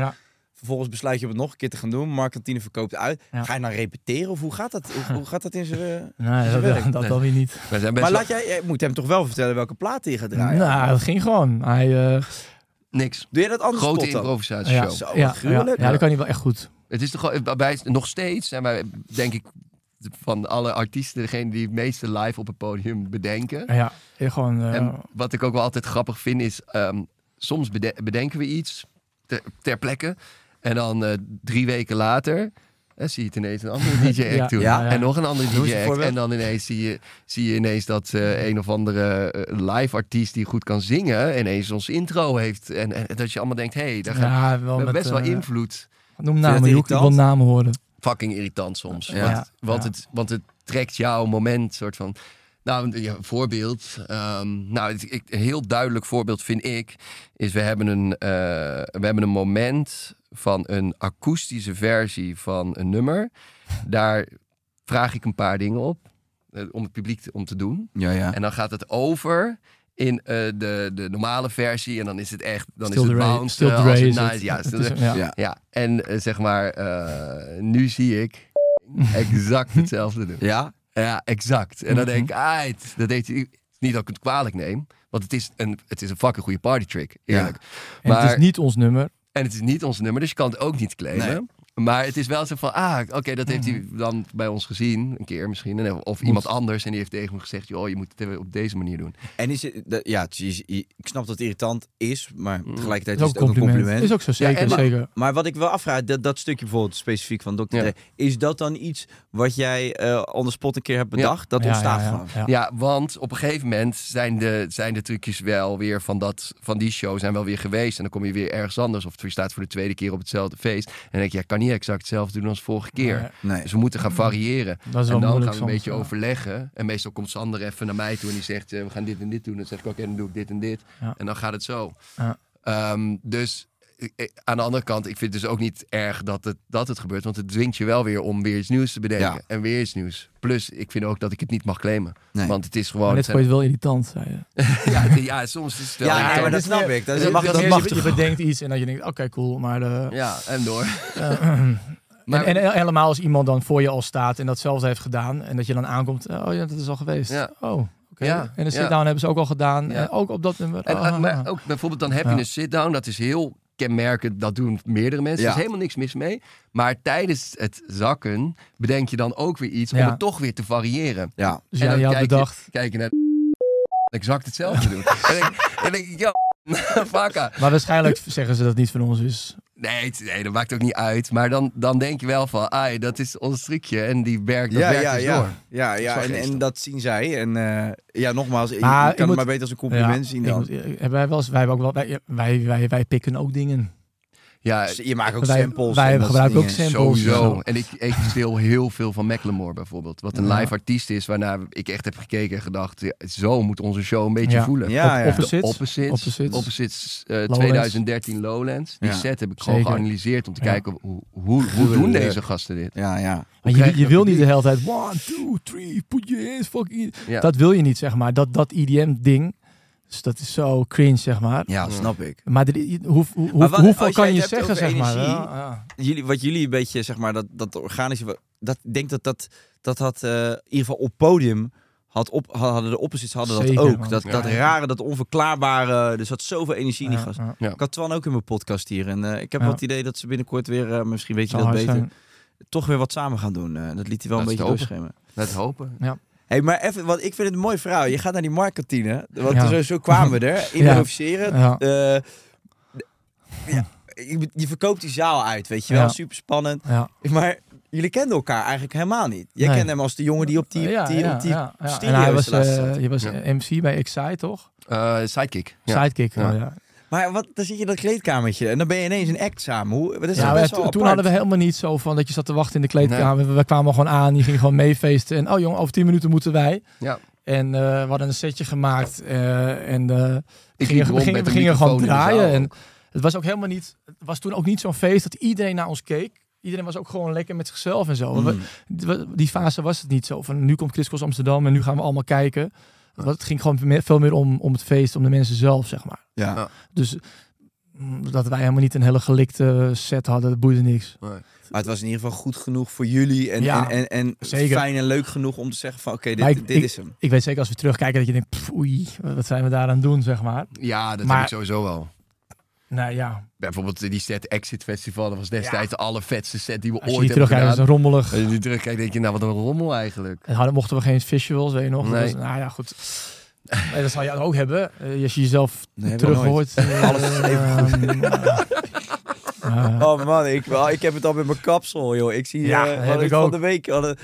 Vervolgens besluit je om het nog een keer te gaan doen. Marktkantine verkoopt uit. Ja. Ga je dan repeteren? Of hoe gaat dat, hoe, hoe gaat dat in zijn... *laughs* Nee, Is dat, het werk? dat Nee. dan weer niet. We zijn best Maar wel- laat jij, jij moet hem toch wel vertellen welke platen je gaat draaien? Nou, dat ging gewoon. Hij, eh, niks. Doe je dat anders Grote improvisatieshow. ja, Zo, ja, ja, gruwelijk. ja, dat kan hij wel echt goed. Het is toch wij nog steeds zijn wij denk ik van alle artiesten degene die het meeste live op het podium bedenken. Ja, gewoon... eh, En wat ik ook wel altijd grappig vind is, ehm, soms bede- bedenken we iets ter, ter plekke en dan eh, drie weken later eh, zie je het ineens een andere *laughs* DJ act Ja, doen. ja, ja. En nog een andere DJ act. En dan ineens zie je, zie je ineens dat eh, een of andere eh, live artiest die goed kan zingen ineens ons intro heeft. En, en dat je allemaal denkt, hé, hey, daar gaat ja, we wel met, best wel invloed. Noem namen, Joek. Ik wil namen horen. fucking irritant soms. Ja. Want, Ja. want, Ja. Het, want het trekt jouw moment soort van. Nou, een ja, voorbeeld. ehm, nou, het- ik, een heel duidelijk voorbeeld vind ik. Is we hebben een, eh, we hebben een moment van een akoestische versie van een nummer. Daar vraag ik een paar dingen op. eh, om het publiek te, om te doen. Ja, ja. En dan gaat het over in eh, de, de normale versie. En dan is het echt. Dan Still is het bounce. Still Dre als het is nice. Ja, Still is- ja. Ja. Ja, en zeg maar, eh, nu zie ik exact *laughs* hetzelfde doen. Ja? Ja, exact. En dan Mhm. denk ik, ah, het- dat deed hij. Niet dat ik het kwalijk neem, want het is een, het is een fucking goede party trick, eerlijk. En het is niet ons nummer. En het is niet ons nummer, dus je kan het ook niet claimen. Nee. Maar het is wel zo van, ah, oké, dat heeft Mhm. hij dan bij ons gezien, een keer misschien. En- Of iemand anders, en die heeft tegen me gezegd, joh, je moet het op deze manier doen. En is het, ja, het is- ik snap dat het irritant is, maar tegelijkertijd Dat is is het ook een compliment. Is ook zo, zeker. en- zeker. Maar wat ik wel afvraag, dat, dat stukje bijvoorbeeld specifiek van Dr. Ja. Dre, is dat dan iets wat jij eh on the spot een keer hebt bedacht? Dat Ja, ontstaat ja, ja, gewoon. ja. Ja, want op een gegeven moment zijn de, zijn de trucjes wel weer van, dat, van die show zijn wel weer geweest. En dan kom je weer ergens anders. Of je staat voor de tweede keer op hetzelfde feest. En dan denk je, ja, ik kan niet exact hetzelfde doen als vorige keer. Nee, Nee. Dus we moeten gaan variëren. Dat is wel en dan gaan we een soms, beetje ja. overleggen. En meestal komt Sander even naar mij toe en die zegt, eh, we gaan dit en dit doen. Dan zeg ik, oké, dan doe ik dit en dit. Ja. En dan gaat het zo. Ja. Ehm, dus aan de andere kant, ik vind het dus ook niet erg dat het, dat het gebeurt. Want het dwingt je wel weer om weer iets nieuws te bedenken. Ja. En weer iets nieuws. Plus, ik vind ook dat ik het niet mag claimen. Nee. Want het is Maar gewoon... net het vond je het wel irritant, zei je. *laughs* ja, ja, soms is het wel... Ja, irritant. maar dat is snap ik. Dat, is mag, dat mag je, bedenkt iets en dat je denkt, oké, cool. Maar, de, Ja, en door. eh, *laughs* Maar- en, en helemaal als iemand dan voor je al staat en datzelfde heeft gedaan. En dat je dan aankomt, eh, oh ja, dat is al geweest. Ja. Oh, oké. Ja, En de ja. sit-down hebben ze ook al gedaan. Ja. En ook op dat nummer. En, Ah, eh, maar ook bijvoorbeeld dan heb je Ja. een sit-down. Dat is heel kenmerken, dat doen meerdere mensen. Ja. Er is helemaal niks mis mee. Maar tijdens het zakken bedenk je dan ook weer iets om het toch weer te variëren. Ja. Dus En ja, dan je had kijk bedacht. Je, kijk je naar *laughs* exact hetzelfde doen. en dan denk- en dan denk ik, ja. *laughs* Maar waarschijnlijk zeggen ze dat niet van ons is. Nee, het- nee, dat maakt ook niet uit. Maar dan, dan denk je wel van, ai, dat is ons trucje. En die werkt, dat Ja, werkt ja, dus ja. door. Ja, is ja en, dat zien zij. En eh, ja, nogmaals, je kan het maar beter als een compliment zien ik dan. moet- eh, hebben wij, wel eens, wij, hebben ook wel, wij, wij, wij, wij pikken ook dingen. Ja, Dus je maakt ook wij samples. wij gebruiken ook samples. Sowieso. En ik, ik speel heel veel van Macklemore bijvoorbeeld. Wat een Ja. live artiest is, waarna ik echt heb gekeken en gedacht... ja, zo moet onze show een beetje Ja. voelen. Ja, ja. Op- Opposites. De Opposites. Opposites. Opposites, eh, Lowlands. 2013 Lowlands. Die Ja. set heb ik gewoon Zeker. geanalyseerd om te Ja. kijken hoe, hoe, hoe doen deze gasten dit. Ja, ja. Maar je, je wil niet de hele tijd one, two, three, put your hands fucking... Ja. Dat wil je niet, zeg maar. Dat, dat EDM-ding, dus dat is zo cringe, zeg maar. Ja, snap ik. Maar de- hoe, hoe, Maar wat- hoeveel kan je zeggen, zeg maar? energie, Ja, ja. Jullie, wat jullie een beetje, zeg maar, dat, dat organische... Dat, ik denk dat dat, dat had, eh, in ieder geval op podium... Had op, hadden de opposites hadden dat Zeker, ook. man. Dat, Ja. dat rare, dat onverklaarbare. Er zat zoveel energie in die Ja, gast. ja. Ik had Twan ook in mijn podcast hier. En eh, ik heb Ja. wel het idee dat ze binnenkort weer, eh, misschien weet je dat beter, zijn. toch weer wat samen gaan doen. Eh, dat liet hij wel Dat een beetje te hopen. doorschemeren. Hey, maar even, want ik vind het een mooi verhaal. Je gaat naar die marktkantine. Want Ja. zo, zo kwamen we er. *laughs* Improviseren. Ja. Eh, ja, je, je verkoopt die zaal uit, weet je wel. Ja. Super spannend. Ja. Maar jullie kenden elkaar eigenlijk helemaal niet. Jij Nee. kende hem als de jongen die op die, ja, die, ja, op die ja, ja. studio En hij was, eh, zat. je was Ja. MC bij Excite, toch? Eh, sidekick. Sidekick. Ja. oh, ja. Maar wat, dan zit je in dat kleedkamertje en dan ben je ineens een act samen. Hoe, dat is Ja, best wel toen hadden we helemaal niet zo van dat je zat te wachten in de kleedkamer. We, we kwamen gewoon aan, die ging gewoon meefeesten. En oh jongen, over 10 minuten moeten wij. Ja. En eh, we hadden een setje gemaakt. eh, en Ik gingen, we gingen, we gingen gewoon draaien. En het was ook helemaal niet. Het was toen ook niet zo'n feest dat iedereen naar ons keek. Iedereen was ook gewoon lekker met zichzelf en zo. Mm. We- die fase was het niet zo. Van nu komt Chris Amsterdam en nu gaan we allemaal kijken. Het ging gewoon meer- veel meer om, om het feest, om de mensen zelf, zeg maar. Ja. Dus mm, dat wij helemaal niet een hele gelikte set hadden, dat boeide niks. Maar het was in ieder geval goed genoeg voor jullie. En, Ja, en, en, en zeker. fijn en leuk genoeg om te zeggen van oké, dit, ik- dit ik- is hem. Ik weet zeker als we terugkijken dat je denkt, pff, oei, wat zijn we daar aan het doen, zeg maar. Ja, dat Maar- heb ik sowieso wel. Nou ja, Bijvoorbeeld die set Exit Festival, dat was destijds de allervetste set die we als je ooit hier hebben terugkijkt, is rommelig. Als je nu terugkijkt, denk je, nou wat een rommel eigenlijk. En hadden mochten we geen visuals, weet je nog. Dat Nee. nou ja, goed. Nee, dat zal je ook hebben. Eh, als je jezelf Nee, terug hoort. *laughs* Alles is even eh, *laughs* Oh man, ik, wel, ik heb het al met mijn kapsel, joh. Ik zie Ja, eh, dat wat ik ik van de week al een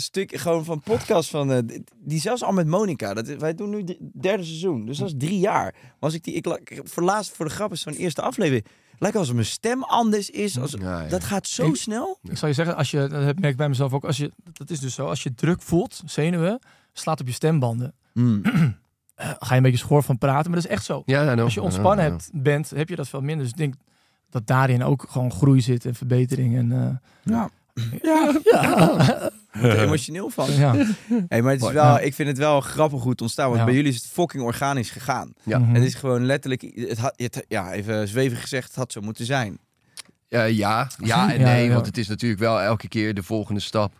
stuk gewoon van podcast van eh, die- zelfs al met Monica. Dat is- wij doen nu het derde seizoen, dus dat is drie jaar. Maar als ik die ik, voor laatst voor de grap is zo'n eerste aflevering. Lijkt alsof mijn stem anders is. Als, Ja, ja. Dat gaat zo Ik- snel. ik zal je zeggen, als je, dat heb- merk ik bij mezelf ook, als je, dat is dus zo, als je druk voelt, zenuwen, slaat op je stembanden. Hmm. *clears throat* Eh, ga je een beetje schor van praten, maar dat is echt zo. Ja, Als je ontspannen hebt, bent, heb je dat veel minder. Dus ik denk dat daarin ook gewoon groei zit en verbetering. En, eh, Ja. Ja, ja. Er emotioneel van. ja. Hey, maar het is wel, ik vind het wel grappig hoe het ontstaan. Want bij jullie is het fucking organisch gegaan. Ja. Mhm. Het is gewoon letterlijk, het had, het, ja, even zwevig gezegd, het had zo moeten zijn. Ja, ja *laughs* en nee, want het is natuurlijk wel elke keer de volgende stap.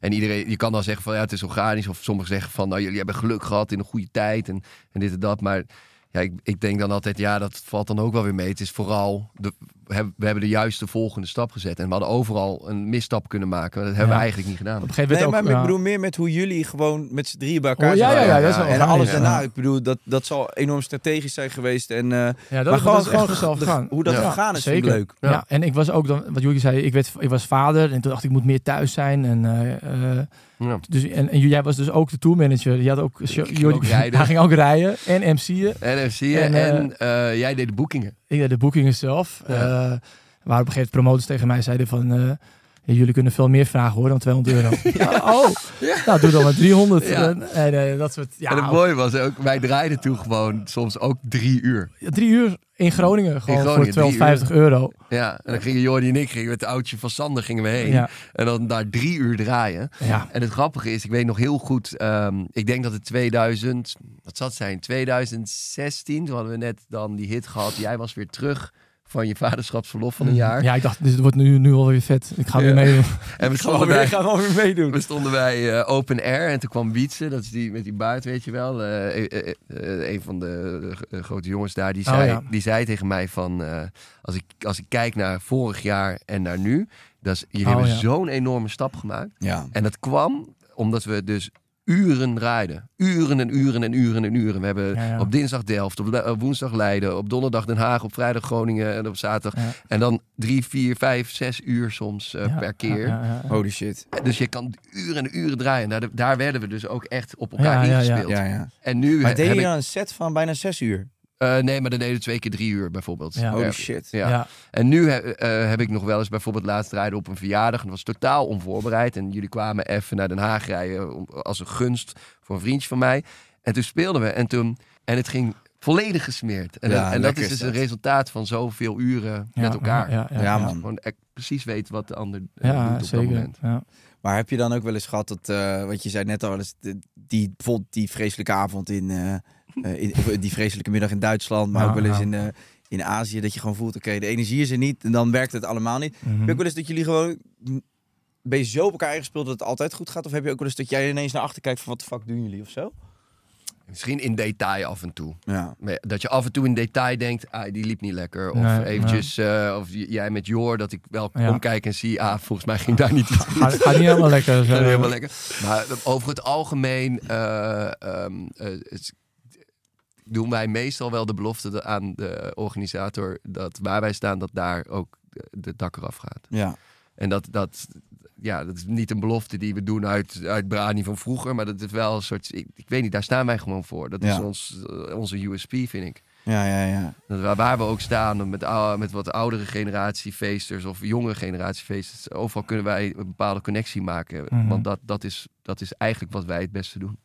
En iedereen, je kan dan zeggen van ja, het is organisch. Of sommigen zeggen van nou, jullie hebben geluk gehad in een goede tijd en, en dit en dat. Maar ja, ik, ik denk dan altijd, ja, dat valt dan ook wel weer mee. Het is vooral, de, hebben, we hebben de juiste volgende stap gezet. En we hadden overal een misstap kunnen maken. Maar dat hebben Ja. we eigenlijk niet gedaan. Op een gegeven Nee, moment maar ook, ik bedoel meer met hoe jullie gewoon met z'n drieën bij elkaar Oh, ja, zijn. ja, ja, dat is wel En alles ja. daarna, ik bedoel, dat, dat zal enorm strategisch zijn geweest. En, eh, Ja, dat, maar dat gewoon, is echt de- gegaan. hoe dat Ja, gegaan is, Zeker. leuk. Ja. Ja. en ik was ook dan, wat jullie zei, ik, werd, ik was vader en toen dacht ik, ik moet meer thuis zijn. En, eh, eh, Ja. dus, en, en jij was dus ook de tourmanager. Je had ook, ging ook rijden. *laughs* Hij ging ook rijden en MC'en. En je, En, en, jij deed de boekingen. De boekingen zelf. Ja. Eh, waar op een gegeven moment promotors tegen mij zeiden van... ja, jullie kunnen veel meer vragen hoor dan 200 euro. *laughs* ja. Oh, nou doe dan maar 300. Ja. En, en, eh, dat soort, ja, en het mooie was ook, wij draaiden toen gewoon soms ook drie uur. drie uur in Groningen gewoon Groningen, voor drie 250 euro. Ja, en dan gingen Jordi en ik gingen met de oudje van Sander gingen we heen. Ja. En dan daar drie uur draaien. Ja. En het grappige is, ik weet nog heel goed, ehm, ik denk dat het 2000, wat zal het zijn, 2016, toen hadden we net dan die hit gehad. Jij was weer terug van je vaderschapsverlof van een jaar. Ja, ik dacht, dit wordt nu, nu alweer vet. Ik ga Ja. weer meedoen. *laughs* En we Gaan stonden bij, gaan we weer meedoen. we stonden bij eh, Open Air en toen kwam Wietse, dat is die met die baard, weet je wel. eh, eh, een van de grote jongens daar, die Oh, zei, ja. die zei tegen mij van, eh, als, ik, als ik kijk naar vorig jaar en naar nu, dat is, jullie Oh, hebben ja. zo'n enorme stap gemaakt. Ja. En dat kwam omdat we dus uren rijden. Uren en uren en uren en uren. We hebben Ja, ja. op dinsdag Delft, op, le- op woensdag Leiden, op donderdag Den Haag, op vrijdag Groningen en op zaterdag. Ja. En dan drie, vier, vijf, zes uur soms eh, Ja, per keer. ja, ja, ja. Holy shit. Dus je kan uren en uren draaien. Daar, daar werden we dus ook echt op elkaar Ja, ja, ja. ingespeeld. Ja, ja. En nu Maar heb deed je ik... dan een set van bijna zes uur? Eh, nee, maar dan deden we twee keer drie uur bijvoorbeeld. Ja. Holy shit. Ja. Ja. En nu he- eh, heb ik nog wel eens bijvoorbeeld laatst rijden op een verjaardag. En dat was totaal onvoorbereid. En jullie kwamen even naar Den Haag rijden om- als een gunst voor een vriendje van mij. En toen speelden we en toen... En het ging volledig gesmeerd. En, Ja, en dat is dus een resultaat van zoveel uren Ja, met elkaar. Ja, ja, Ja, ja. man. Gewoon echt precies weten wat de ander eh, Ja, doet op dat moment. Ja. Maar heb je dan ook wel eens gehad dat, eh, wat je zei net al, die, bijvoorbeeld die vreselijke avond in, eh, *laughs* eh, in die vreselijke middag in Duitsland, maar Ja, ook wel eens ja. in, eh, in Azië, dat je gewoon voelt, oké, de energie is er niet en dan werkt het allemaal niet. Mhm. Heb je ook wel eens dat jullie gewoon, ben je zo op elkaar ingespeeld dat het altijd goed gaat? Of heb je ook wel eens dat jij ineens naar achter kijkt van, wat de fuck doen jullie of zo? Misschien in detail af en toe. Ja. Dat je af en toe in detail denkt, ah, die liep niet lekker. Of Nee, eventjes, eh, of jij met Jor, dat ik wel Ja. omkijk en zie, ah, volgens mij ging daar niet. Gaat, gaat niet helemaal lekker. Helemaal lekker. Maar over het algemeen eh, ehm, eh, doen wij meestal wel de belofte aan de organisator dat waar wij staan, dat daar ook de, dak eraf gaat. Ja. En dat, dat, ja, dat is niet een belofte die we doen uit, uit Brani van vroeger, maar dat is wel een soort, ik, ik weet niet, daar staan wij gewoon voor. Dat is ons, eh, onze USP, vind ik. Ja, ja, ja. Dat waar, we ook staan, met, met wat oudere generatiefeesters of jongere generatiefeesters, overal kunnen wij een bepaalde connectie maken. Mhm. Want dat, dat, is, dat is eigenlijk wat wij het beste doen.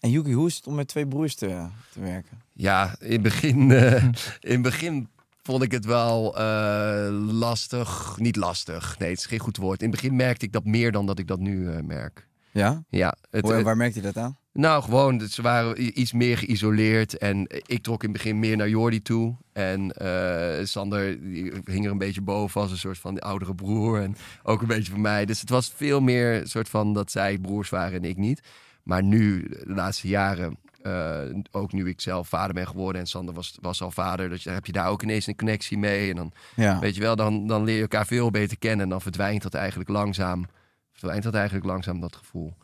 En Yuki, hoe is het om met twee broers te, te werken? Ja, in het begin, *laughs* eh, in begin vond ik het wel eh, lastig. Niet lastig, nee, het is geen goed woord. In het begin merkte ik dat meer dan dat ik dat nu eh, merk. Ja? Ja, het, Hoe, waar merkt je dat aan? Nou, gewoon, ze waren iets meer geïsoleerd. En ik trok in het begin meer naar Jordi toe. En Sander hing er een beetje boven als een soort van oudere broer. En ook een beetje van mij. Dus het was veel meer een soort van dat zij broers waren en ik niet. Maar nu, de laatste jaren, eh, ook nu ik zelf vader ben geworden en Sander was, was al vader, dus heb je daar ook ineens een connectie mee. En dan, Ja. weet je wel, dan, dan leer je elkaar veel beter kennen. En dan verdwijnt dat eigenlijk langzaam, verdwijnt dat eigenlijk langzaam, dat gevoel.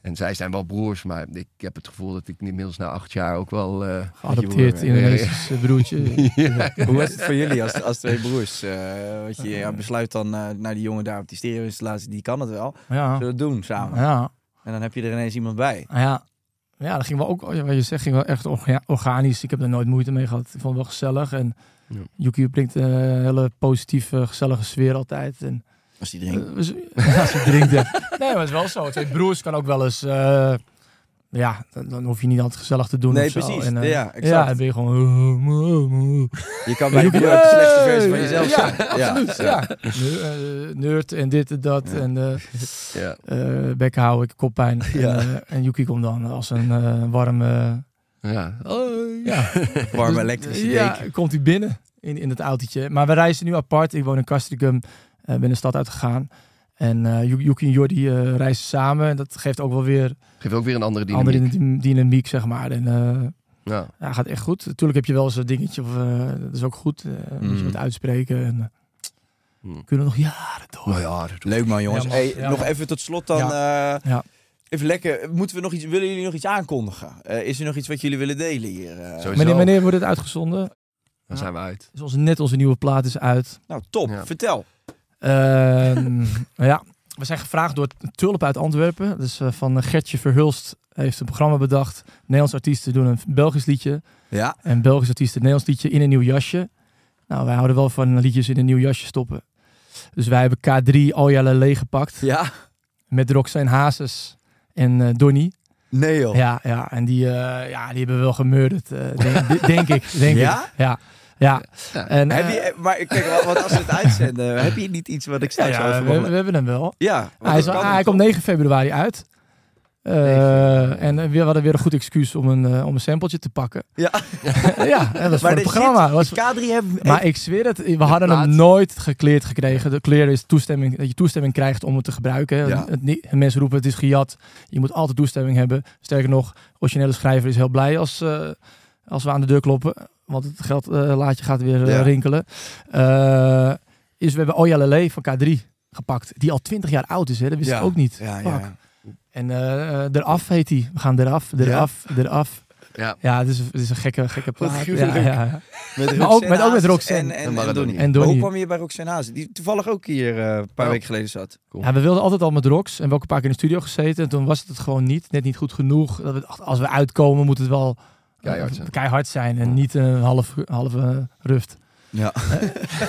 En zij zijn wel broers, maar ik heb het gevoel dat ik inmiddels na acht jaar ook wel... eh, Geadopteerd broer, Indonesisch eh, broertje. *laughs* Hoe was het voor jullie als, als twee broers? Eh wat je ja, besluit dan eh, naar die jongen daar op die stereo-installatie, die kan het wel. Ja. Zullen we het doen samen? Ja. En dan heb je er ineens iemand bij. Ja. Ja, dat ging wel ook, wat je zegt, ging wel echt orga- organisch. Ik heb er nooit moeite mee gehad. Ik vond het wel gezellig. En Ja. Yuki brengt een hele positieve, gezellige sfeer altijd. En, Als die drinkt. eh, z- *laughs* ja, ze drinkt, ja. Nee, maar het is wel zo. Twee broers kan ook wel eens... eh, ja, dan, dan hoef je niet altijd gezellig te doen Nee, of zo. precies. En, eh, Ja, exact. Ja, dan ben je gewoon... Je kan bij ook de slechtste versie van jezelf Ja, zijn. absoluut. Ja. Eh, Nerd en dit en dat. Ja. En eh *laughs* ja. eh bek houden, ik koppijn. *laughs* Ja. En, eh, en Yuki komt dan als een eh, warme... Ja. ja, *laughs* Warme elektrische Ja, komt hij binnen in, in het autootje. Maar we reizen nu apart. Ik woon in Castricum. eh ben de stad uitgegaan. En eh Yuki en Jordi eh, reizen samen. En dat geeft ook wel weer Geeft ook weer een andere dynamiek. andere dynamiek, dynamiek, zeg maar. En eh, Ja. ja, gaat echt goed. Natuurlijk heb je wel eens een dingetje. Of, eh, dat is ook goed. eh Moet je Mm. wat uitspreken. En, Hmm. kunnen we nog jaren door. Nou Leuk man, jongens. Ja, man. Hey, Ja, nog man. even tot slot dan. Ja. eh, Ja. Even lekker. Moeten we nog iets, willen jullie nog iets aankondigen? Eh, is er nog iets wat jullie willen delen hier? eh? Wanneer, wanneer wordt het uitgezonden? dan zijn we uit. Dus onze, net onze nieuwe plaat is uit. Nou, top. Ja. Vertel. Ehm, *laughs* ja, we zijn gevraagd door Tulp uit Antwerpen. Dus eh, van Gertje Verhulst heeft een programma bedacht. Nederlands artiesten doen een Belgisch liedje. Ja. En Belgisch artiesten een Nederlands liedje in een nieuw jasje. Nou, wij houden wel van liedjes in een nieuw jasje stoppen. Dus wij hebben K3 Alja Lele gepakt. Ja. Met Roxanne Hazes en eh Donny. Nee joh. Ja, ja, en die, eh, ja, die hebben we wel gemurderd. eh, denk, *laughs* denk ik. Denk Ja? ik. Ja. Ja. En, Heb eh, je, maar kijk, want als we het uitzenden, *laughs* heb je niet iets wat ik straks ja, over we, we hebben hem wel. Ja, Hij, is, hij komt 9 februari uit. Eh, en we hadden weer een goed excuus om een, eh, om een sampletje te pakken. Ja. *laughs* ja, dat was voor het programma. zit- Was, K3 heeft... maar ik zweer het, we hadden hem nooit gekleerd gekregen. De kleren is toestemming, dat je toestemming krijgt om het te gebruiken. Ja. Het, niet- mensen roepen het is gejat. Je moet altijd toestemming hebben. Sterker nog, originele schrijver is heel blij als, als we aan de deur kloppen. Want het geldlaadje gaat weer eh, Ja. rinkelen. Eh, is we hebben Oya Lele van K3 gepakt. Die al 20 jaar oud is, hè? dat wist Ja. ik ook niet. Ja, ja, ja. En eh, eh, eraf heet hij. We gaan eraf, eraf, eraf. Ja. Ja, het is, het is een gekke, gekke plaat. Ja, ja, ja. Met Maar ook- met- ook met Roxanne. En, en, En. Donnie. En Donnie. Hoe kwam je bij Roxanne? Die toevallig ook hier eh, een paar Oh. weken geleden zat. Ja, we wilden altijd al met Rox en we ook een paar keer in de studio gezeten. En toen was het het gewoon niet, net niet goed genoeg. Dat we, als we uitkomen moet het wel eh, Keihard zijn. keihard zijn en niet een half, halve ruft. Ja.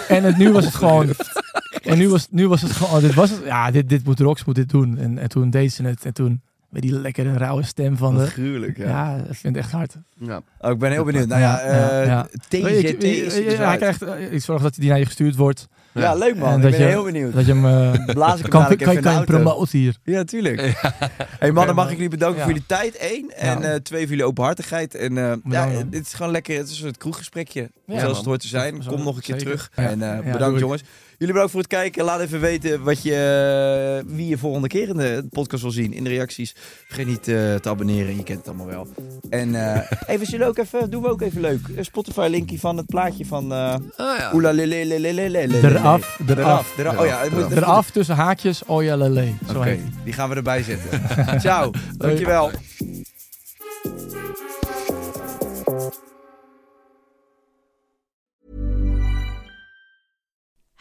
En het, nu was het gewoon... En nu was, nu was het gewoon... Dit was het, ja, dit, dit moet Rox moet dit doen. En, en toen deed ze het. En toen met die lekkere rauwe stem van de... gruwelijk, ja. Ja, ik vind het echt hard. Ja. Oh, ik ben heel benieuwd. Nou ja, Ja, eh ja. Is ja, hij krijgt, eh, ik zorg dat hij naar je gestuurd wordt. Ja, leuk man. En Ik ben je- heel benieuwd. Dat je hem *laughs* Blaas ik kan, kan, kan je promoten hier. Ja, tuurlijk. Hey mannen, mag ik jullie bedanken Ja. voor jullie tijd, één. En Ja. eh, twee, voor jullie openhartigheid. En eh, ja, dit is gewoon lekker. Het is een soort kroeggesprekje. Ja, zoals het hoort te zijn. Kom nog een keer zeker. terug. Ja. En eh, Ja, bedankt jongens. Jullie bedankt voor het kijken. Laat even weten wat je, eh, wie je volgende keer in de podcast wil zien. In de reacties. Vergeet niet eh, te abonneren. Je kent het allemaal wel. En eh *laughs* even, zullen we ook even, doen we ook even leuk. Een Spotify linkje van het plaatje van uh, Oh ja. Oela lele lele lele lele. Eraf, eraf. Eraf. Oh ja, het moet Eraf. tussen haakjes, oh ja lele. Oké, die gaan we erbij zetten. *laughs* Ciao, dankjewel.